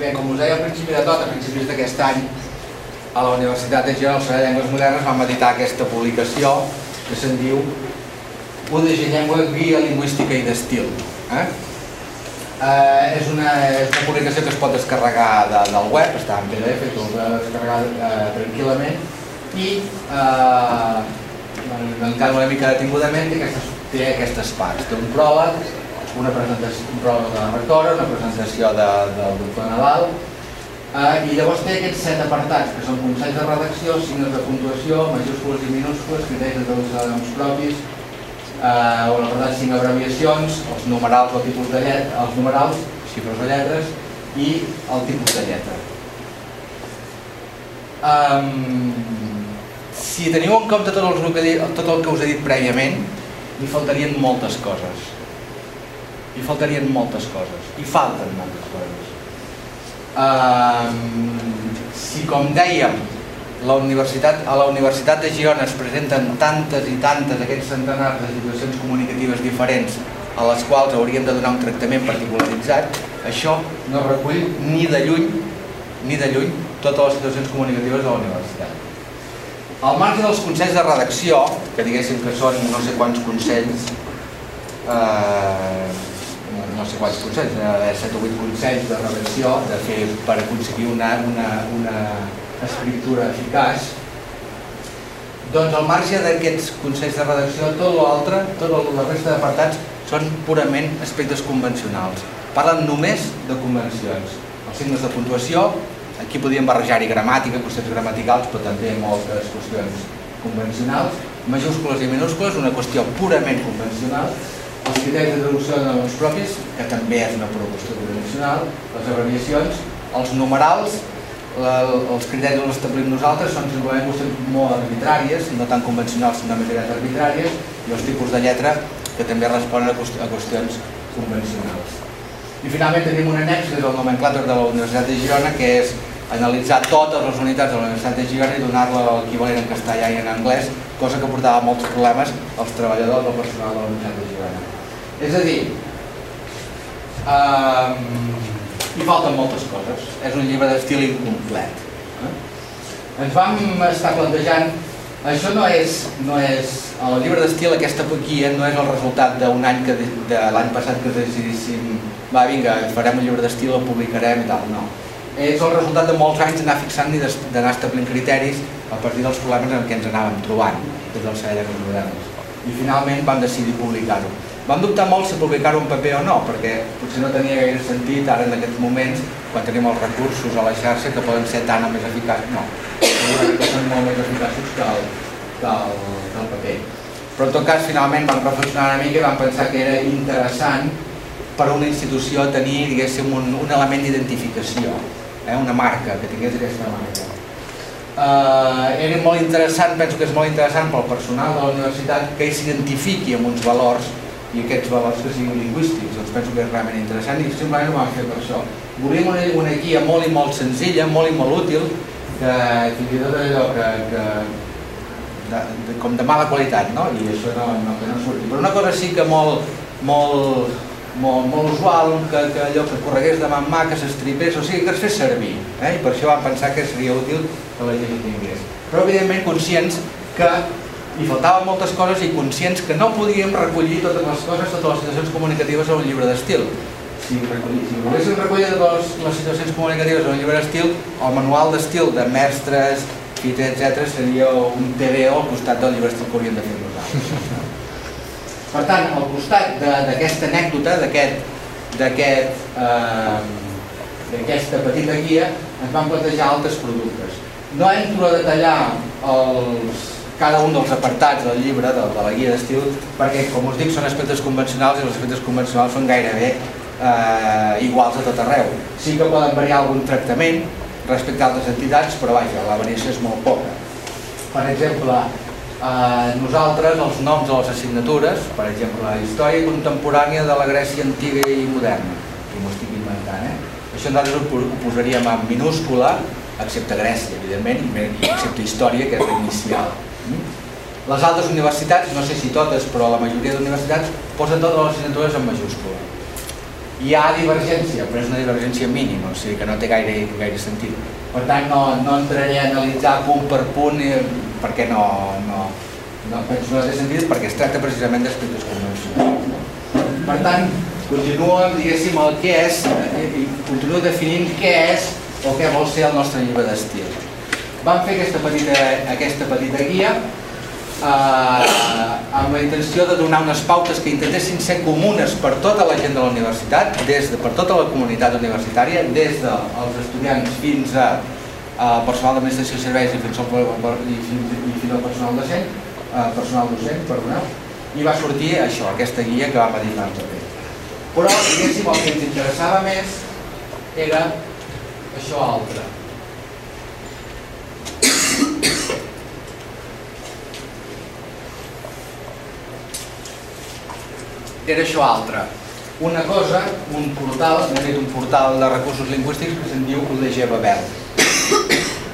Bé, com us deia al principi de tot, a principis d'aquest any, a la Universitat de Girona, al Servei de Llengües Modernes, vam editar aquesta publicació que se'n diu UDG Llengua, Guia Lingüística i d'Estil. Eh? Eh, és, una, és una publicació que es pot descarregar de, del web, està en PDF, ho podeu descarregar eh, tranquil·lament, i eh, encara una mica detingudament aquestes, té aquestes parts. Té un pròleg, una presentació, un pròleg de la rectora, una presentació de, del doctor Nadal, eh, i llavors té aquests set apartats, que són consells de redacció, signes de puntuació, majúscules i minúscules, criteris de traducció de noms propis, eh, on l'apartat cinc abreviacions, els numerals o tipus de lletra, els numerals, xifres de lletres, i el tipus de lletra. Um, si teniu en compte tot el, que, tot el que us he dit prèviament, hi faltarien moltes coses. Hi faltarien moltes coses. Hi falten moltes coses. Um, si, com dèiem, la universitat, a la Universitat de Girona es presenten tantes i tantes, aquests centenars de situacions comunicatives diferents a les quals hauríem de donar un tractament particularitzat, això no recull ni de lluny ni de lluny totes les situacions comunicatives de la universitat. Al marge dels consells de redacció, que diguéssim que són no sé quants consells, eh, no sé quants consells, eh, 7 o 8 consells de redacció de fer per aconseguir una, una, una escriptura eficaç, doncs al marge d'aquests consells de redacció, tot l'altre, tota la resta d'apartats són purament aspectes convencionals. Parlen només de convencions. Els signes de puntuació, aquí podríem barrejar-hi gramàtica, qüestions gramaticals, però també moltes qüestions convencionals, majúscules i minúscules, una qüestió purament convencional, els criteris de traducció de noms propis, que també és una qüestió convencional, les abreviacions, els numerals, la, els criteris els establim nosaltres són simplement qüestions molt arbitràries, no tan convencionals sinó més aviat arbitràries, i els tipus de lletra que també responen a qüestions convencionals. I finalment tenim un annex, que és el nomenclàtor de la Universitat de Girona, que és analitzar totes les unitats de la Universitat de Girona i donar-la l'equivalent en castellà i en anglès, cosa que portava molts problemes als treballadors del personal de la Universitat de Girona. És a dir, um, hi falten moltes coses. És un llibre d'estil incomplet. Eh? Ens vam estar plantejant això no és, no és el llibre d'estil, aquesta guia, no és el resultat d'un any que de, de l'any passat que decidíssim va vinga, farem un llibre d'estil, el publicarem i tal, no. És el resultat de molts anys d'anar fixant i d'anar establint criteris a partir dels problemes en què ens anàvem trobant des del Servei de Modernes. I finalment vam decidir publicar-ho. Vam dubtar molt si publicar-ho en paper o no, perquè potser no tenia gaire sentit ara en aquests moments, quan tenim els recursos a la xarxa que poden ser tan més eficaços. No, que són molt més eficaços que el, que el, que el paper. Però en tot cas, finalment vam reflexionar una mica i vam pensar que era interessant per a una institució tenir, un, un element d'identificació, eh? una marca, que tingués aquesta marca. Uh, era molt interessant, penso que és molt interessant pel personal de la universitat que s'identifiqui amb uns valors i aquests valors que siguin lingüístics, doncs penso que és realment interessant i simplement ho vam fer per això. Volíem una, una guia molt i molt senzilla, molt i molt útil, que fins i tot allò que, que de, de, com de mala qualitat, no? i això no, no, que no surti. Però una cosa sí que molt, molt, molt, molt usual, que, que allò que corregués de mà en mà, que s'estripés, o sigui, que es fes servir. Eh? I per això vam pensar que seria útil que la gent ho tingués. Però evidentment conscients que hi faltaven moltes coses i conscients que no podíem recollir totes les coses, totes les situacions comunicatives en un llibre d'estil. Si, si volguéssim recollir totes les situacions comunicatives en un llibre d'estil, el manual d'estil de mestres, fita, etc seria un TVO al costat del llibre d'estil que hauríem de fer nosaltres. Per tant, al costat d'aquesta anècdota, d'aquest eh, d'aquesta petita guia, ens van plantejar altres productes. No entro a detallar els, cada un dels apartats del llibre, de, de la guia d'estil, perquè, com us dic, són aspectes convencionals i els aspectes convencionals són gairebé eh, iguals a tot arreu. Sí que poden variar algun tractament respecte a altres entitats, però vaja, la variació és molt poca. Per exemple, eh, nosaltres els noms de les assignatures, per exemple, la història contemporània de la Grècia antiga i moderna, que m'ho estic inventant, eh? això nosaltres ho posaríem en minúscula, excepte Grècia, evidentment, i excepte història, que és l'inicial. Les altres universitats, no sé si totes, però la majoria d'universitats posen totes les assignatures en majúscula. Hi ha divergència, però és una divergència mínima, o sigui que no té gaire, gaire sentit. Per tant, no, no entraré a analitzar punt per punt perquè no, no, no penso no té sentit perquè es tracta precisament d'aspectes convencionals. Per tant, continuo, diguéssim, el que és, i continuo definint què és o què vol ser el nostre llibre d'estil. Vam fer aquesta petita, aquesta petita guia eh, amb la intenció de donar unes pautes que intentessin ser comunes per tota la gent de la universitat, des de, per tota la comunitat universitària, des dels estudiants fins a eh, personal d'administració i serveis i fins al, personal docent, eh, personal docent, perdoneu, i va sortir això, aquesta guia que vam editar en paper. Però, diguéssim, el que ens interessava més era això altre. Era això altre. Una cosa, un portal, hem dit un portal de recursos lingüístics que se'n diu UDG Babel.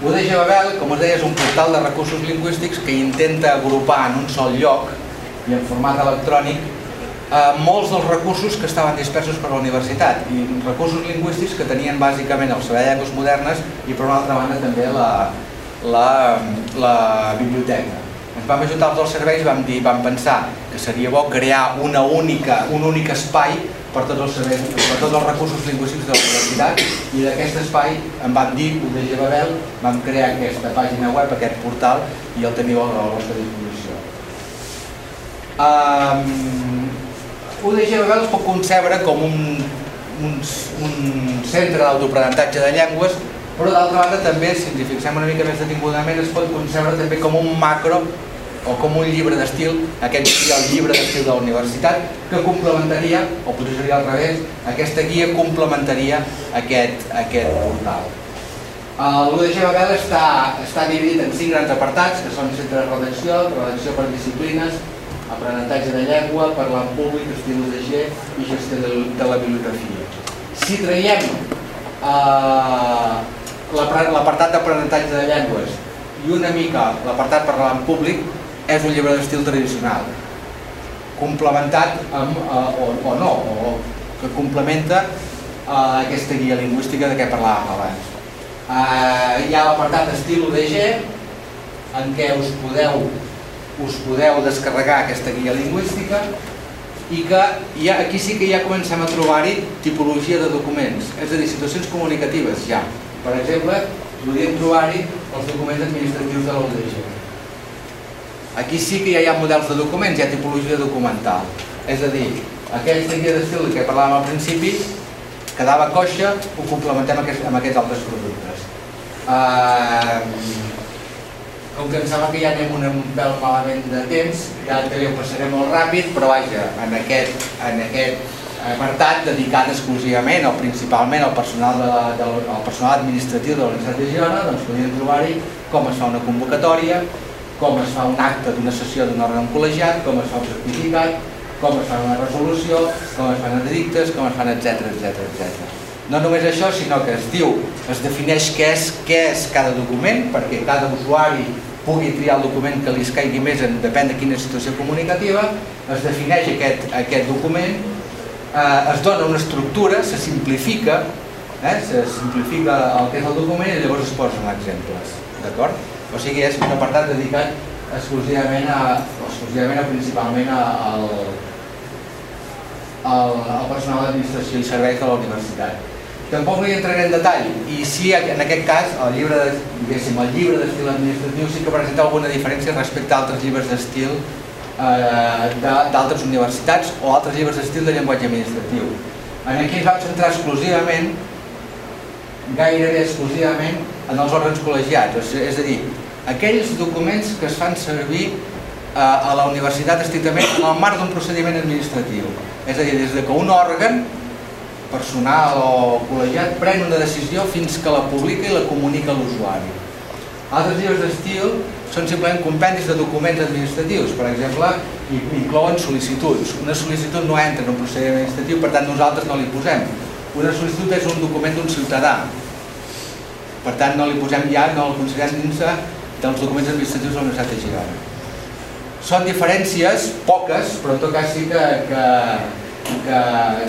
UDG Babel, com us deia, és un portal de recursos lingüístics que intenta agrupar en un sol lloc i en format electrònic eh, molts dels recursos que estaven dispersos per la universitat i recursos lingüístics que tenien bàsicament el Servei Modernes i per una altra banda també la, la, la biblioteca. Vam ajuntar els dos serveis vam, dir, vam pensar que seria bo crear una única, un únic espai per tots els serveis, per tots els recursos lingüístics de la universitat i d'aquest espai em vam dir, UDG Babel, vam crear aquesta pàgina web, aquest portal i el teniu a la vostra disposició. Um, UDG Babel es pot concebre com un, un, un centre d'autoaprenentatge de llengües però d'altra banda també, si ens fixem una mica més detingudament, es pot concebre també com un macro o com un llibre d'estil, aquest seria el llibre d'estil de la universitat, que complementaria, o potser seria al revés, aquesta guia complementaria aquest, aquest portal. L'UDG Babel està, està dividit en cinc grans apartats, que són centre de redacció, redacció per disciplines, aprenentatge de llengua, parlar en públic, estil UDG i gestió de, de la bibliografia. Si traiem eh, l'apartat d'aprenentatge de llengües i una mica l'apartat parlar en públic, és un llibre d'estil tradicional complementat amb, eh, o, o no, o que complementa eh, aquesta guia lingüística de què parlàvem abans. Eh, hi ha l'apartat estil UDG en què us podeu, us podeu descarregar aquesta guia lingüística i que ja, aquí sí que ja comencem a trobar-hi tipologia de documents, és a dir, situacions comunicatives ja. Per exemple, podríem trobar-hi els documents administratius de la UDG Aquí sí que ja hi ha models de documents, hi ha tipologia documental. És a dir, aquells de guia d'estil que parlàvem al principi, quedava coixa, ho complementem amb aquests, amb aquests altres productes. Uh, com que em sembla que ja anem un pèl malament de temps, ja ho passaré molt ràpid, però vaja, en aquest, en aquest apartat dedicat exclusivament o principalment al personal, de, de, al personal administratiu de la de Girona, doncs podríem trobar-hi com es fa una convocatòria, com es fa un acte d'una sessió d'un òrgan col·legiat, com es fa un certificat, com es fa una resolució, com es fan edictes, com es fan etc etc etc. No només això, sinó que es diu, es defineix què és, què és cada document, perquè cada usuari pugui triar el document que li escaigui més, en, depèn de quina situació comunicativa, es defineix aquest, aquest document, eh, es dona una estructura, se simplifica, eh, se simplifica el que és el document i llavors es posen exemples. D'acord? O sigui, és un apartat dedicat exclusivament a, exclusivament a principalment al, al, al personal d'administració i serveis de la universitat. Tampoc no hi entraré en detall, i sí, en aquest cas, el llibre, diguéssim, el llibre d'estil administratiu sí que presenta alguna diferència respecte a altres llibres d'estil eh, d'altres universitats o altres llibres d'estil de llenguatge administratiu. En aquí ens vam centrar exclusivament, gairebé exclusivament, en els òrgans col·legiats, és a dir, aquells documents que es fan servir eh, a la universitat estrictament en el marc d'un procediment administratiu. És a dir, des de que un òrgan personal o col·legiat pren una decisió fins que la publica i la comunica a l'usuari. Altres llibres d'estil són simplement compendis de documents administratius, per exemple, inclouen sol·licituds. Una sol·licitud no entra en un procediment administratiu, per tant nosaltres no li posem. Una sol·licitud és un document d'un ciutadà, per tant, no li posem ja, no el considerem dins dels documents administratius de la Universitat de Girona. Són diferències, poques, però en tot cas sí que, que, que,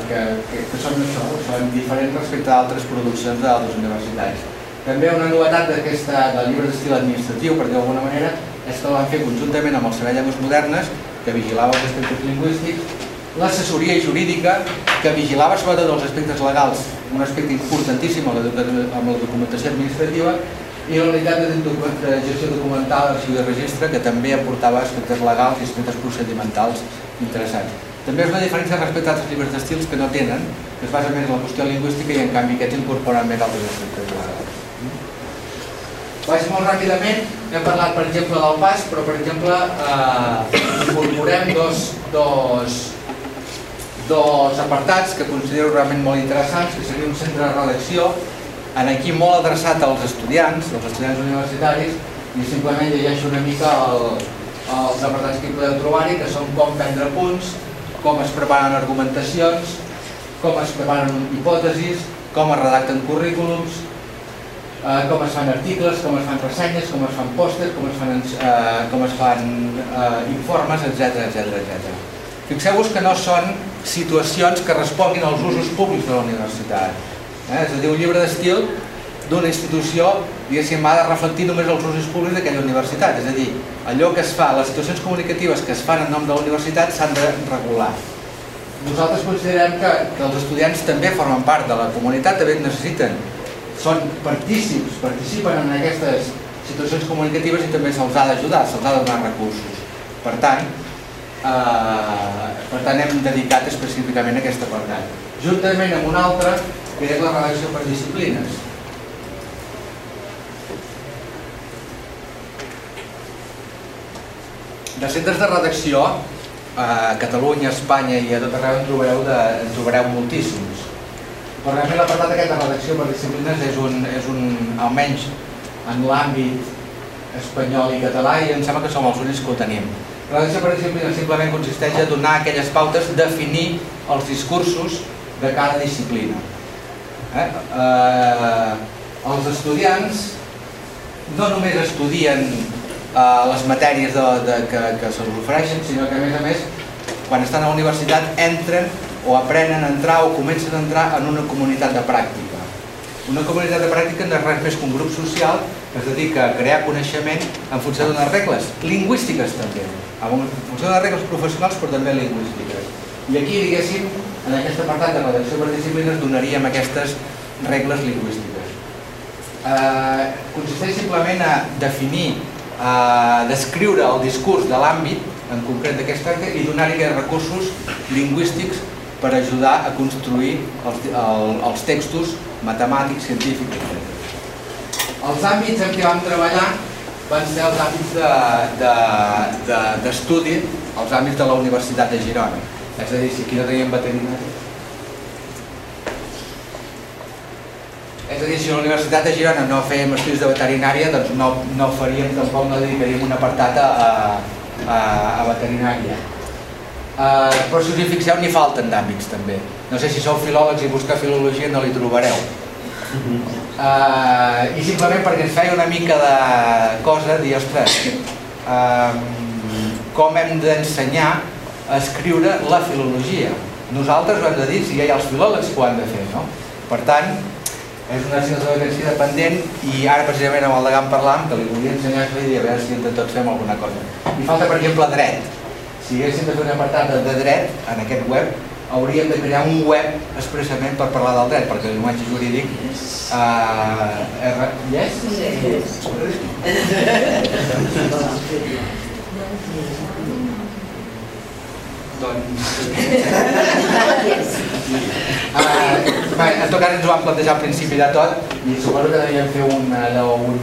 que, que, que són això, són diferents respecte a altres produccions d'altres universitats. També una novetat d'aquesta del llibre d'estil administratiu, per d'alguna manera, és que el van fer conjuntament amb el Servei Llengües Modernes, que vigilava els aspectes lingüístics, l'assessoria jurídica, que vigilava sobretot els aspectes legals un aspecte importantíssim amb la documentació administrativa i la unitat de gestió documental, arxiu de registre, que també aportava aspectes legals i aspectes procedimentals interessants. També és una diferència respecte a altres llibres d'estils que no tenen, que es basa més en la qüestió lingüística i en canvi aquests incorporen més altres aspectes legals. Vaig molt ràpidament, hem parlat per exemple del pas, però per exemple eh, incorporem dos, dos, dos apartats que considero realment molt interessants, que seria un centre de redacció, en aquí molt adreçat als estudiants, als estudiants universitaris, i simplement llegeixo una mica el, els apartats que podeu trobar-hi, que són com prendre punts, com es preparen argumentacions, com es preparen hipòtesis, com es redacten currículums, eh, com es fan articles, com es fan ressenyes, com es fan pòsters, com es fan, eh, com es fan eh, informes, etc etc etc. Fixeu-vos que no són situacions que responguin als usos públics de la universitat. Eh? És a dir, un llibre d'estil d'una institució diguéssim, ha de reflectir només els usos públics d'aquella universitat. És a dir, allò que es fa, les situacions comunicatives que es fan en nom de la universitat s'han de regular. Nosaltres considerem que, que els estudiants també formen part de la comunitat, també necessiten, són partícips, participen en aquestes situacions comunicatives i també se'ls ha d'ajudar, se'ls ha de donar recursos. Per tant, eh, per tant hem dedicat específicament a aquest apartat. Juntament amb un altre, que és la redacció per disciplines. De centres de redacció, a Catalunya, Espanya i a tot arreu en trobareu, de, en trobareu moltíssims. Però realment l'apartat aquest de redacció per disciplines és un, és un almenys en l'àmbit espanyol i català i em sembla que som els únics que ho tenim. La redacció per disciplines simplement consisteix a donar aquelles pautes, definir els discursos de cada disciplina. Eh? Eh, els estudiants no només estudien eh, les matèries de, de, que, que se'ls ofereixen, sinó que a més a més, quan estan a la universitat, entren o aprenen a entrar o comencen a entrar en una comunitat de pràctica. Una comunitat de pràctica no és res més que un grup social que es dedica a crear coneixement en funció d'unes regles, lingüístiques també, en funció de regles professionals però també lingüístiques. I aquí, diguéssim, en aquest apartat de redacció per disciplines donaríem aquestes regles lingüístiques. Eh, consisteix simplement a definir eh, descriure el discurs de l'àmbit en concret d'aquest tracte i donar-hi recursos lingüístics per ajudar a construir els, el, els textos matemàtics, científics, etc. Els àmbits en què vam treballar van ser els àmbits d'estudi, de, de, de, els àmbits de la Universitat de Girona. És a dir, si aquí no teníem veterinari, És a dir, si la Universitat de Girona no fèiem estudis de veterinària, doncs no, no faríem, tampoc no dedicaríem un apartat a, a, a veterinària. Uh, però si us hi fixeu, n'hi falten d'àmbits també. No sé si sou filòlegs i buscar filologia no li trobareu. Uh, I simplement perquè ens feia una mica de cosa dir, ostres, uh, com hem d'ensenyar a escriure la filologia. Nosaltres ho hem de dir si ja hi ha els filòlegs que ho han de fer, no? Per tant, és una assignatura que sigui dependent i ara precisament amb el Degant parlant que li volia ensenyar i a veure si entre tots fem alguna cosa. I falta per exemple dret. Si haguéssim de fer un apartat de dret en aquest web, hauríem de crear un web expressament per parlar del dret, perquè el llenguatge jurídic uh, R... yes? yes. doncs... uh, Bé, en tot cas ens ho vam plantejar al principi de tot i suposo que devíem fer un, un,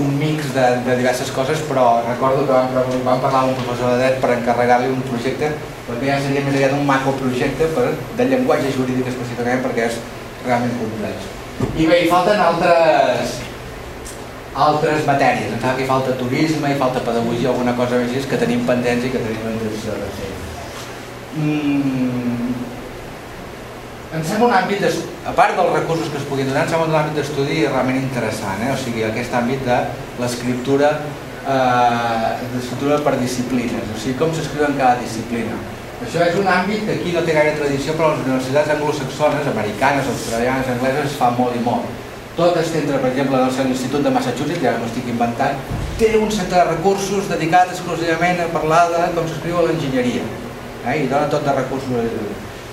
un mix de, de diverses coses, però recordo que vam, vam parlar amb un professor de dret per encarregar-li un projecte, perquè ja seria més aviat un macroprojecte per, de llenguatge jurídic específicament perquè és realment complex. I bé, hi falten altres, altres matèries, em sembla que hi falta turisme, hi falta pedagogia, alguna cosa més que tenim pendents i que tenim intenció de fer. Mm, em sembla un àmbit, de, a part dels recursos que es puguin donar, em sembla un àmbit d'estudi realment interessant, eh? o sigui, aquest àmbit de l'escriptura eh, l'escriptura per disciplines, o sigui, com s'escriu en cada disciplina. Això és un àmbit que aquí no té gaire tradició, però les universitats anglosaxones, americanes, australianes, angleses, es fa molt i molt. Tot es centra, per exemple, en l'Institut de Massachusetts, ja m'ho estic inventant, té un centre de recursos dedicat exclusivament a parlar de com s'escriu a l'enginyeria. Eh? I dona tot de recursos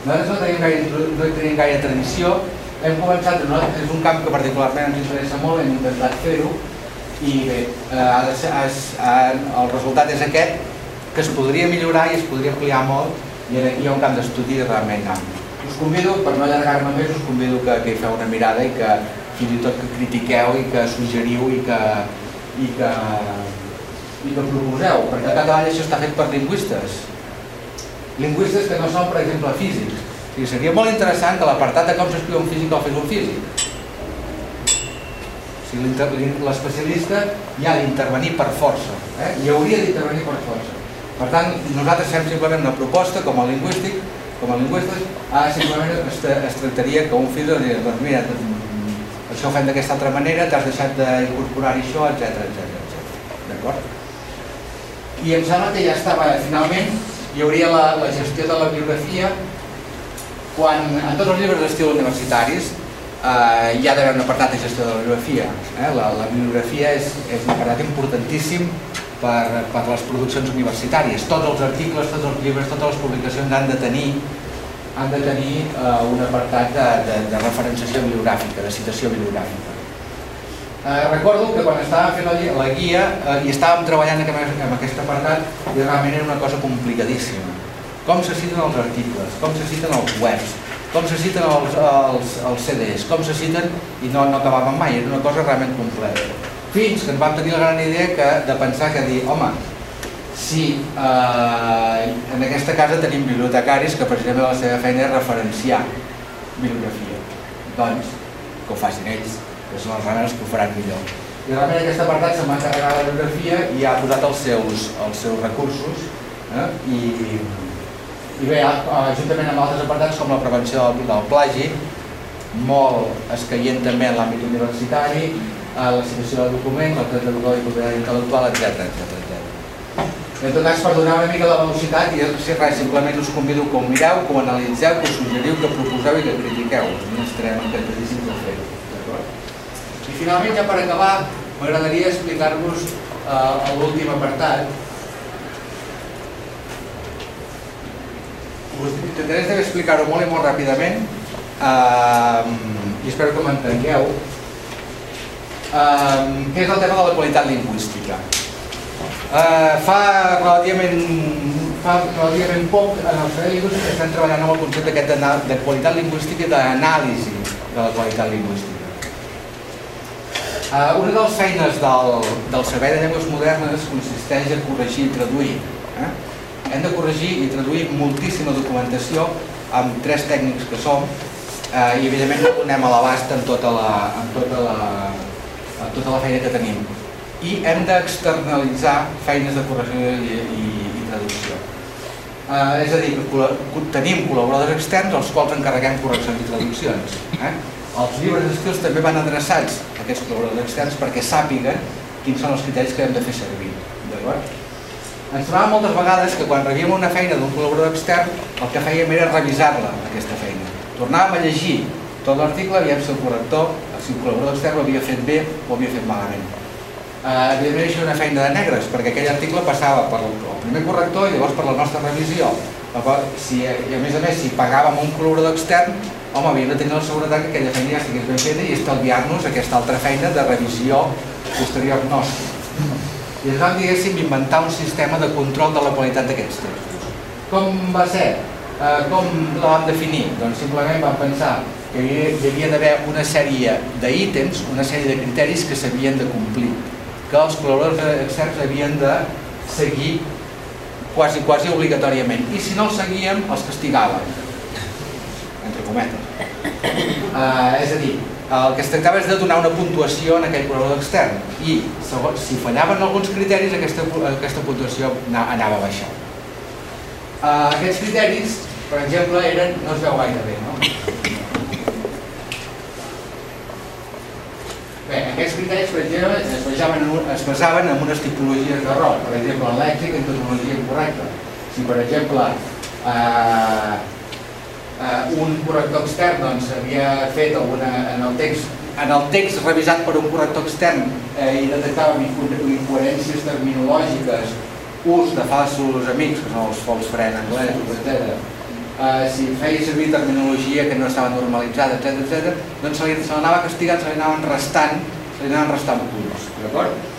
nosaltres no tenim gaire, no tenim gaire tradició, hem començat, no? és un camp que particularment ens interessa molt, hem intentat fer-ho, i bé, eh, es, el resultat és aquest, que es podria millorar i es podria ampliar molt, i aquí hi ha un camp d'estudi realment ampli. Us convido, per no allargar-me més, us convido que, que hi feu una mirada i que fins i tot que critiqueu i que suggeriu i que, i que, i que proposeu, perquè a Catalunya això està fet per lingüistes, lingüistes que no són, per exemple, físics. O sigui, seria molt interessant que l'apartat de com s'escriu un físic el fes un físic. O sigui, l'especialista hi ha d'intervenir per força, eh? hi hauria d'intervenir per força. Per tant, nosaltres fem simplement una proposta com a lingüístic, com a lingüistes, ah, simplement es, es tractaria que un físic doncs mira, això ho fem d'aquesta altra manera, t'has deixat d'incorporar això, etc etc. D'acord? I em sembla que ja estava, finalment, hi hauria la, la gestió de la biografia quan en tots els llibres d'estil universitaris eh, hi ha d'haver un apartat de gestió de la bibliografia. Eh? La, la bibliografia és, és un apartat importantíssim per, per les produccions universitàries. Tots els articles, tots els llibres, totes les publicacions han de tenir han de tenir eh, un apartat de, de, de referenciació bibliogràfica, de citació bibliogràfica. Eh, recordo que quan estàvem fent la, la guia eh, i estàvem treballant en aquest apartat i realment era una cosa complicadíssima. Com se citen els articles, com se citen els webs, com se citen els, els, els CDs, com se citen i no, no acabàvem mai, era una cosa realment complexa. Fins que ens vam tenir la gran idea que, de pensar que dir, home, si eh, en aquesta casa tenim bibliotecaris que precisament la seva feina és referenciar bibliografia, doncs que ho facin ells, que són els rames que ho faran millor. I realment aquest apartat se'n va encarregar la bibliografia i ha posat els seus, els seus recursos eh? I, i bé, juntament amb altres apartats com la prevenció del, del plagi, molt escaient també en l'àmbit universitari, eh, la situació del document, la de i propietat intel·lectual, etc etc. En tot cas, per donar una mica la velocitat, i si res, simplement us convido que ho mireu, que ho analitzeu, que ho suggeriu, que proposeu i que critiqueu. No estarem encantadíssims de fer-ho. I finalment, ja per acabar, m'agradaria explicar-vos eh, l'últim apartat. Us intentaré explicar-ho molt i molt ràpidament eh, i espero que m'entengueu. Eh, què és el tema de la qualitat lingüística? Eh, fa, relativament, fa relativament poc en el servei lingüístic estem treballant amb el concepte aquest de, qualitat lingüística i d'anàlisi de la qualitat lingüística. Eh, una de les feines del, del Servei de Llengües Modernes consisteix en corregir i traduir. Eh? Hem de corregir i traduir moltíssima documentació amb tres tècnics que som eh, i evidentment no donem a l'abast en tota la, en tota la, en tota la feina que tenim i hem d'externalitzar feines de correcció i, i, i traducció. Eh, és a dir, que tenim col·laboradors externs als quals encarreguem correccions i traduccions. Eh? Els llibres d'estils també van adreçats a aquests col·laboradors externs perquè sàpiguen quins són els criteris que hem de fer servir. Ens trobàvem moltes vegades que quan rebíem una feina d'un col·laborador extern el que fèiem era revisar-la, aquesta feina. Tornàvem a llegir tot l'article, aviam si el corrector, si el col·laborador extern ho havia fet bé o ho havia fet malament evidentment això una feina de negres, perquè aquell article passava per el primer corrector i llavors per la nostra revisió. Si, I a més a més, si pagàvem un col·laborador extern, home, havíem de tenir la seguretat que aquella feina ja estigués ben feta i estalviar-nos aquesta altra feina de revisió posterior nostra. I ens vam, diguéssim, inventar un sistema de control de la qualitat d'aquests textos. Com va ser? Eh, com la vam definir? Doncs simplement vam pensar que hi havia d'haver una sèrie d'ítems, una sèrie de criteris que s'havien de complir que els col·laboradors externs havien de seguir quasi, quasi obligatòriament. I si no els seguíem els castigaven. Entre cometes. Uh, és a dir el que es tractava és de donar una puntuació en aquell col·laborador extern. I si fallaven alguns criteris aquesta, aquesta puntuació anava a baixar uh, aquests criteris per exemple eren, no es veu gaire bé no? Aquests criteris, per exemple, es basaven, en, es basaven en unes tipologies d'error, per exemple, en lèxic, en tecnologia incorrecta. Si, per exemple, eh, eh, un corrector extern doncs, havia fet alguna, en el text en el text revisat per un corrector extern eh, i detectàvem incoherències terminològiques, ús de falsos amics, que són els false friend anglesos, etc eh, si feia servir terminologia que no estava normalitzada, etc etc, doncs se l'anava castigant, se li anaven restant, se anaven restant punts, d'acord?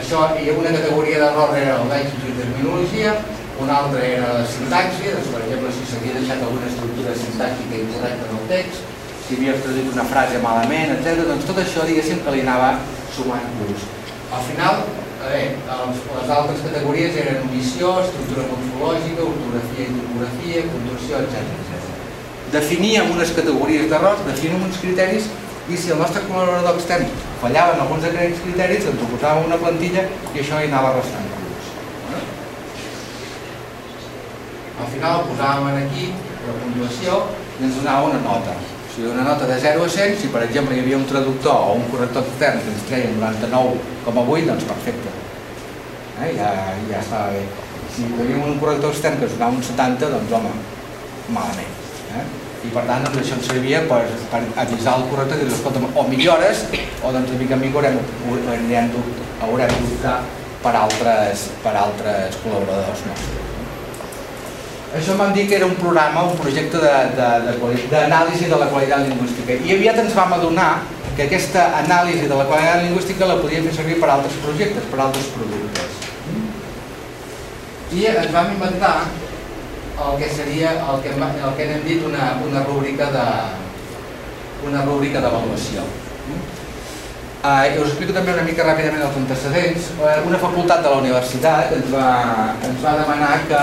Això, hi ha una categoria d'error era el lèxic i terminologia, una altra era la sintaxi, doncs, per exemple, si s'havia deixat alguna estructura sintàctica incorrecta en el text, si havia traduït una frase malament, etc. Doncs tot això, diguéssim, que li anava sumant punts. Al final, Bé, doncs, les altres categories eren omissió, estructura morfològica, ortografia i topografia, puntuació, etc. Definíem unes categories d'errors, definíem uns criteris i si el nostre col·laborador extern fallava en alguns d'aquests criteris, ens ho posàvem una plantilla i això hi anava restant. Al final posàvem aquí la puntuació i ens donava una nota. O sigui, una nota de 0 a 100, si per exemple hi havia un traductor o un corrector extern que ens treia 99,8, doncs perfecte. Eh? Ja, ja estava bé. Si teníem un corrector extern que ens donava un 70, doncs home, malament. I per tant doncs, això ens servia per, per avisar el i dir, escolta, o millores o doncs de mica en mica haurem, haurem, haurem d'optar per altres, per altres col·laboradors nostres. Això em dir que era un programa, un projecte d'anàlisi de, de, de la qualitat lingüística i aviat ens vam adonar que aquesta anàlisi de la qualitat lingüística la podíem fer servir per altres projectes, per altres productes. I ens vam inventar el que seria el que, el que n'hem dit una, una rúbrica de una rúbrica d'avaluació. I us explico també una mica ràpidament els antecedents. Uh, una facultat de la universitat ens va, ens va demanar que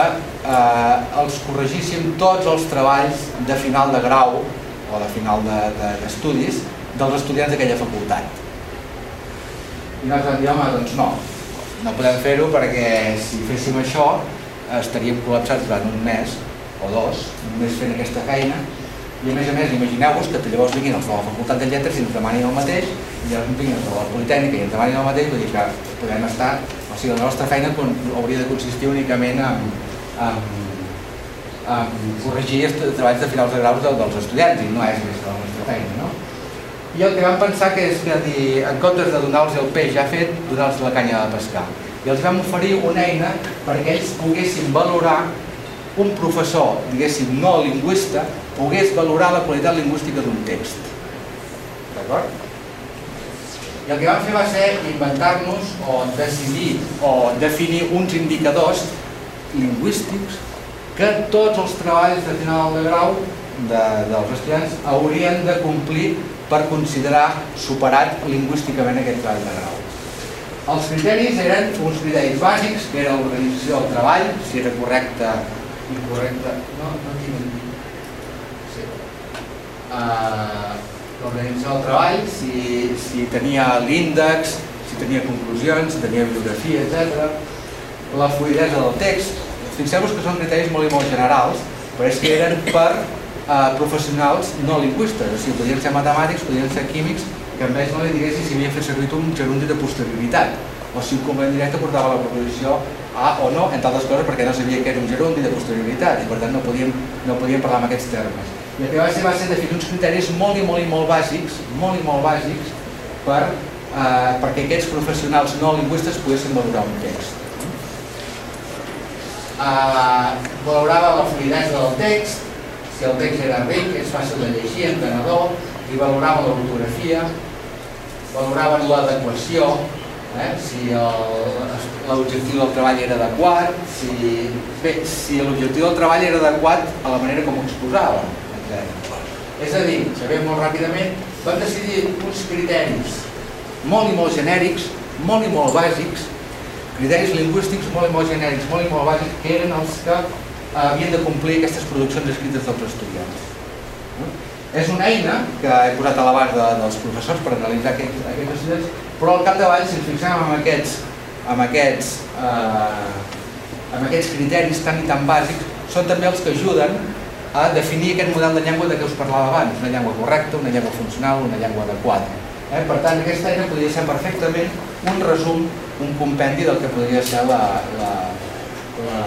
uh, els corregíssim tots els treballs de final de grau o de final d'estudis de, de, dels estudiants d'aquella facultat. I nosaltres vam dir, home, doncs no, no podem fer-ho perquè si féssim això estaríem col·lapsats durant un mes o dos, només fent aquesta feina i a més a més imagineu-vos que llavors vinguin els de la Facultat de Lletres i ens demanin el mateix i llavors vinguin els de la Politècnica i ens demanin el mateix vull dir que podem estar o sigui, la nostra feina hauria de consistir únicament en, en, en corregir els treballs de finals de graus dels estudiants i no és més la nostra feina no? i el que vam pensar que és que en comptes de donar-los el peix ja fet, donar-los la canya de pescar i els vam oferir una eina perquè ells poguessin valorar un professor, diguéssim, no lingüista, pogués valorar la qualitat lingüística d'un text. D'acord? I el que vam fer va ser inventar-nos o decidir o definir uns indicadors lingüístics que tots els treballs de final de grau de, dels estudiants haurien de complir per considerar superat lingüísticament aquest treball de grau. Els criteris eren uns criteris bàsics, que era l'organització del treball, si era correcte incorrecte, no, no tinc sí. uh, l'organització del treball, si, si tenia l'índex, si tenia conclusions, si tenia bibliografia, etc. La fluidesa del text, fixeu-vos que són criteris molt i molt generals, però és que eren per uh, professionals no lingüistes, o sigui, podien ser matemàtics, podien ser químics, que en vez no li diguessin si havia fet servir un gerundi de posterioritat, o si un complement directe portava la proposició a o no, entre altres coses perquè no sabia que era un gerundi de posterioritat i per tant no podíem, no podíem parlar amb aquests termes. I el que va ser va ser definir uns criteris molt i molt i molt bàsics, molt i molt bàsics, per, eh, perquè aquests professionals no lingüistes poguessin valorar un text. Eh, valorava la fluidesa del text, si el text era ric, és fàcil de llegir, entenedor, i valorava l'ortografia, valoraven l'adequació, eh? si l'objectiu del treball era adequat, si, si l'objectiu del treball era adequat a la manera com ho exposava. És a dir, sabem molt ràpidament, vam decidir uns criteris molt i molt genèrics, molt i molt bàsics, criteris lingüístics molt i molt genèrics, molt i molt bàsics, que eren els que eh, havien de complir aquestes produccions escrites dels estudiants. És una eina que he posat a l'abast de, dels professors per analitzar aquests, aquests estudiants, però al capdavall, si ens fixem en aquests, en aquests, eh, en aquests criteris tan i tan bàsics, són també els que ajuden a definir aquest model de llengua de què us parlava abans, una llengua correcta, una llengua funcional, una llengua adequada. Eh? Per tant, aquesta eina podria ser perfectament un resum, un compendi del que podria ser la, la, la,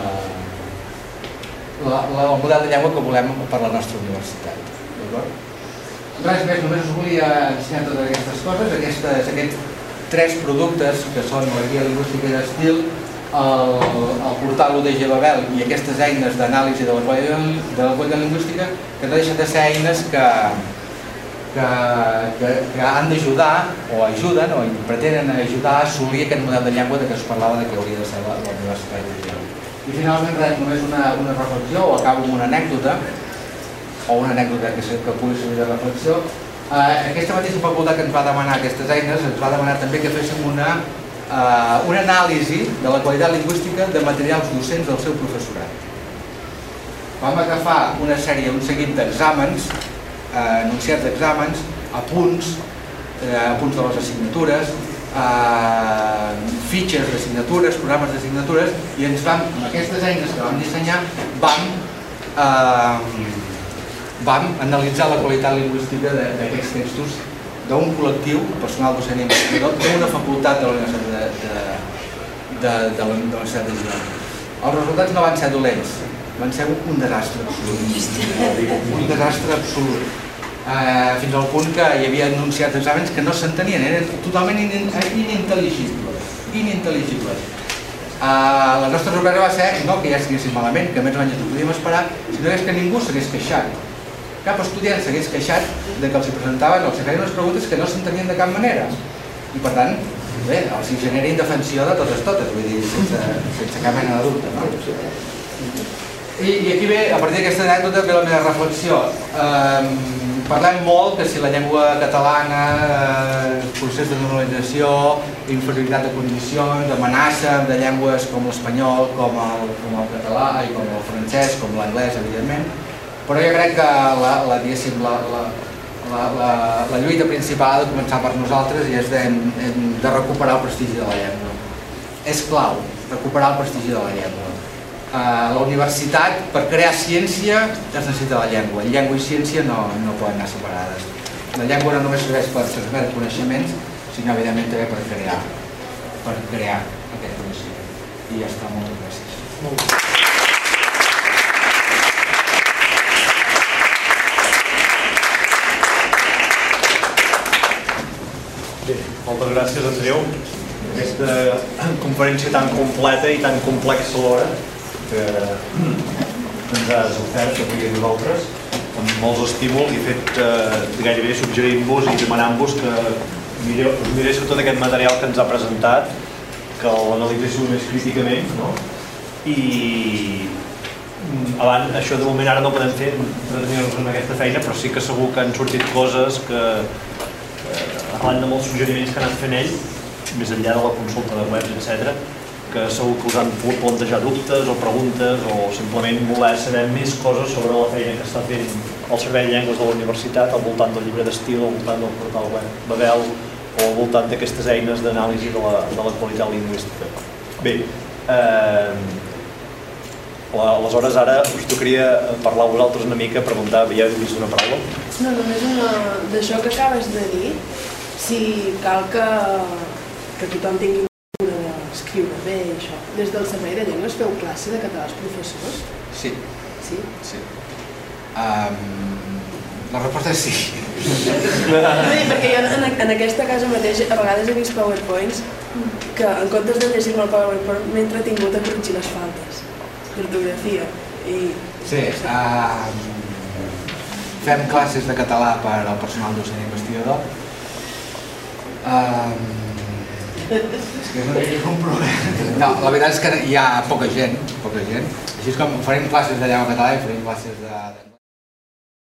la, el model de llengua que volem per la nostra universitat. Res més, només us volia ensenyar totes aquestes coses, aquestes, aquests tres productes que són la guia lingüística d'estil, el, el portal UDG Babel i aquestes eines d'anàlisi de, de la qualitat lingüística que no deixen de ser eines que, que, que, que han d'ajudar o ajuden o pretenen ajudar a assolir aquest model de llengua de què es parlava de que hauria de ser la, la universitat. I finalment res, només una, una reflexió o acabo amb una anècdota o una anècdota que, que pugui servir de reflexió. Eh, aquesta mateixa facultat que ens va demanar aquestes eines ens va demanar també que féssim una, eh, una anàlisi de la qualitat lingüística de materials docents del seu professorat. Vam agafar una sèrie, un seguit d'exàmens, eh, anunciats d'exàmens, apunts, eh, apunts de les assignatures, eh, fitxes d'assignatures, programes d'assignatures, i ens vam, amb aquestes eines que vam dissenyar, vam eh, vam analitzar la qualitat lingüística d'aquests textos d'un col·lectiu, personal docent i investigador, d'una facultat de la Universitat de, de, de, de, la Universitat de Girona. Els resultats no van ser dolents, van ser un, desastre absolut. Un desastre absolut. Eh, fins al punt que hi havia anunciats exàmens que no s'entenien, eren totalment in, inintel·ligibles. Inintel·ligibles. Uh, la nostra sorpresa va ser no que ja estiguessin malament, que més o menys ho podíem esperar, sinó és que ningú s'hagués queixat. Cap estudiant s'hagués queixat de que els hi presentaven o els hi feien unes preguntes que no s'entenien de cap manera. I per tant, bé, els hi genera indefensió de totes totes, vull dir, sense, sense cap mena de dubte. No? I, I aquí ve, a partir d'aquesta anècdota, ve la meva reflexió. Um, parlem molt que si la llengua catalana, eh, procés de normalització, inferioritat de condicions, amenaça de llengües com l'espanyol, com, el, com el català i com el francès, com l'anglès, evidentment, però jo crec que la, la, la, la, la, la, la lluita principal ha de començar per nosaltres i és de, de recuperar el prestigi de la llengua. És clau, recuperar el prestigi de la llengua a la universitat, per crear ciència, es necessita la llengua. Llengua i ciència no, no poden anar separades. La llengua no només serveix per transmetre coneixements, sinó evidentment també per crear, per crear aquest coneixement. I ja està, moltes gràcies. Molt Bé, moltes gràcies, Andreu. Aquesta conferència tan completa i tan complexa alhora que ens has ofert avui a nosaltres amb molts estímuls i fet eh, gairebé suggerint-vos i demanant-vos que mireu, miréssiu tot aquest material que ens ha presentat, que l'analitzéssiu més críticament, no? I abans, això de moment ara no podem fer entretenir-nos en aquesta feina, però sí que segur que han sortit coses que, arran de molts suggeriments que han anat fent ell, més enllà de la consulta de webs, etc que segur que us han pogut plantejar dubtes o preguntes o simplement voler saber més coses sobre la feina que està fent el Servei de Llengües de la Universitat al voltant del llibre d'estil, al voltant del portal web Babel o al voltant d'aquestes eines d'anàlisi de, la, de la qualitat lingüística. Bé, eh, aleshores ara us tocaria parlar a vosaltres una mica, preguntar, ja heu vist una paraula? No, només d'això que acabes de dir, si cal que, que tothom tingui escriure bé i això. Des del Servei de Llengües feu classe de català als professors? Sí. Sí? Sí. Um, la resposta és sí. No, perquè jo en, en aquesta casa mateix a vegades he vist powerpoints que en comptes de llegir-me el powerpoint m'he entretingut a corregir les faltes d'ortografia. I... Sí, uh, fem classes de català per al personal docent investigador. És que no un problema. No, la veritat és que hi ha poca gent, poca gent. Així és com farem classes de llengua català i farem classes de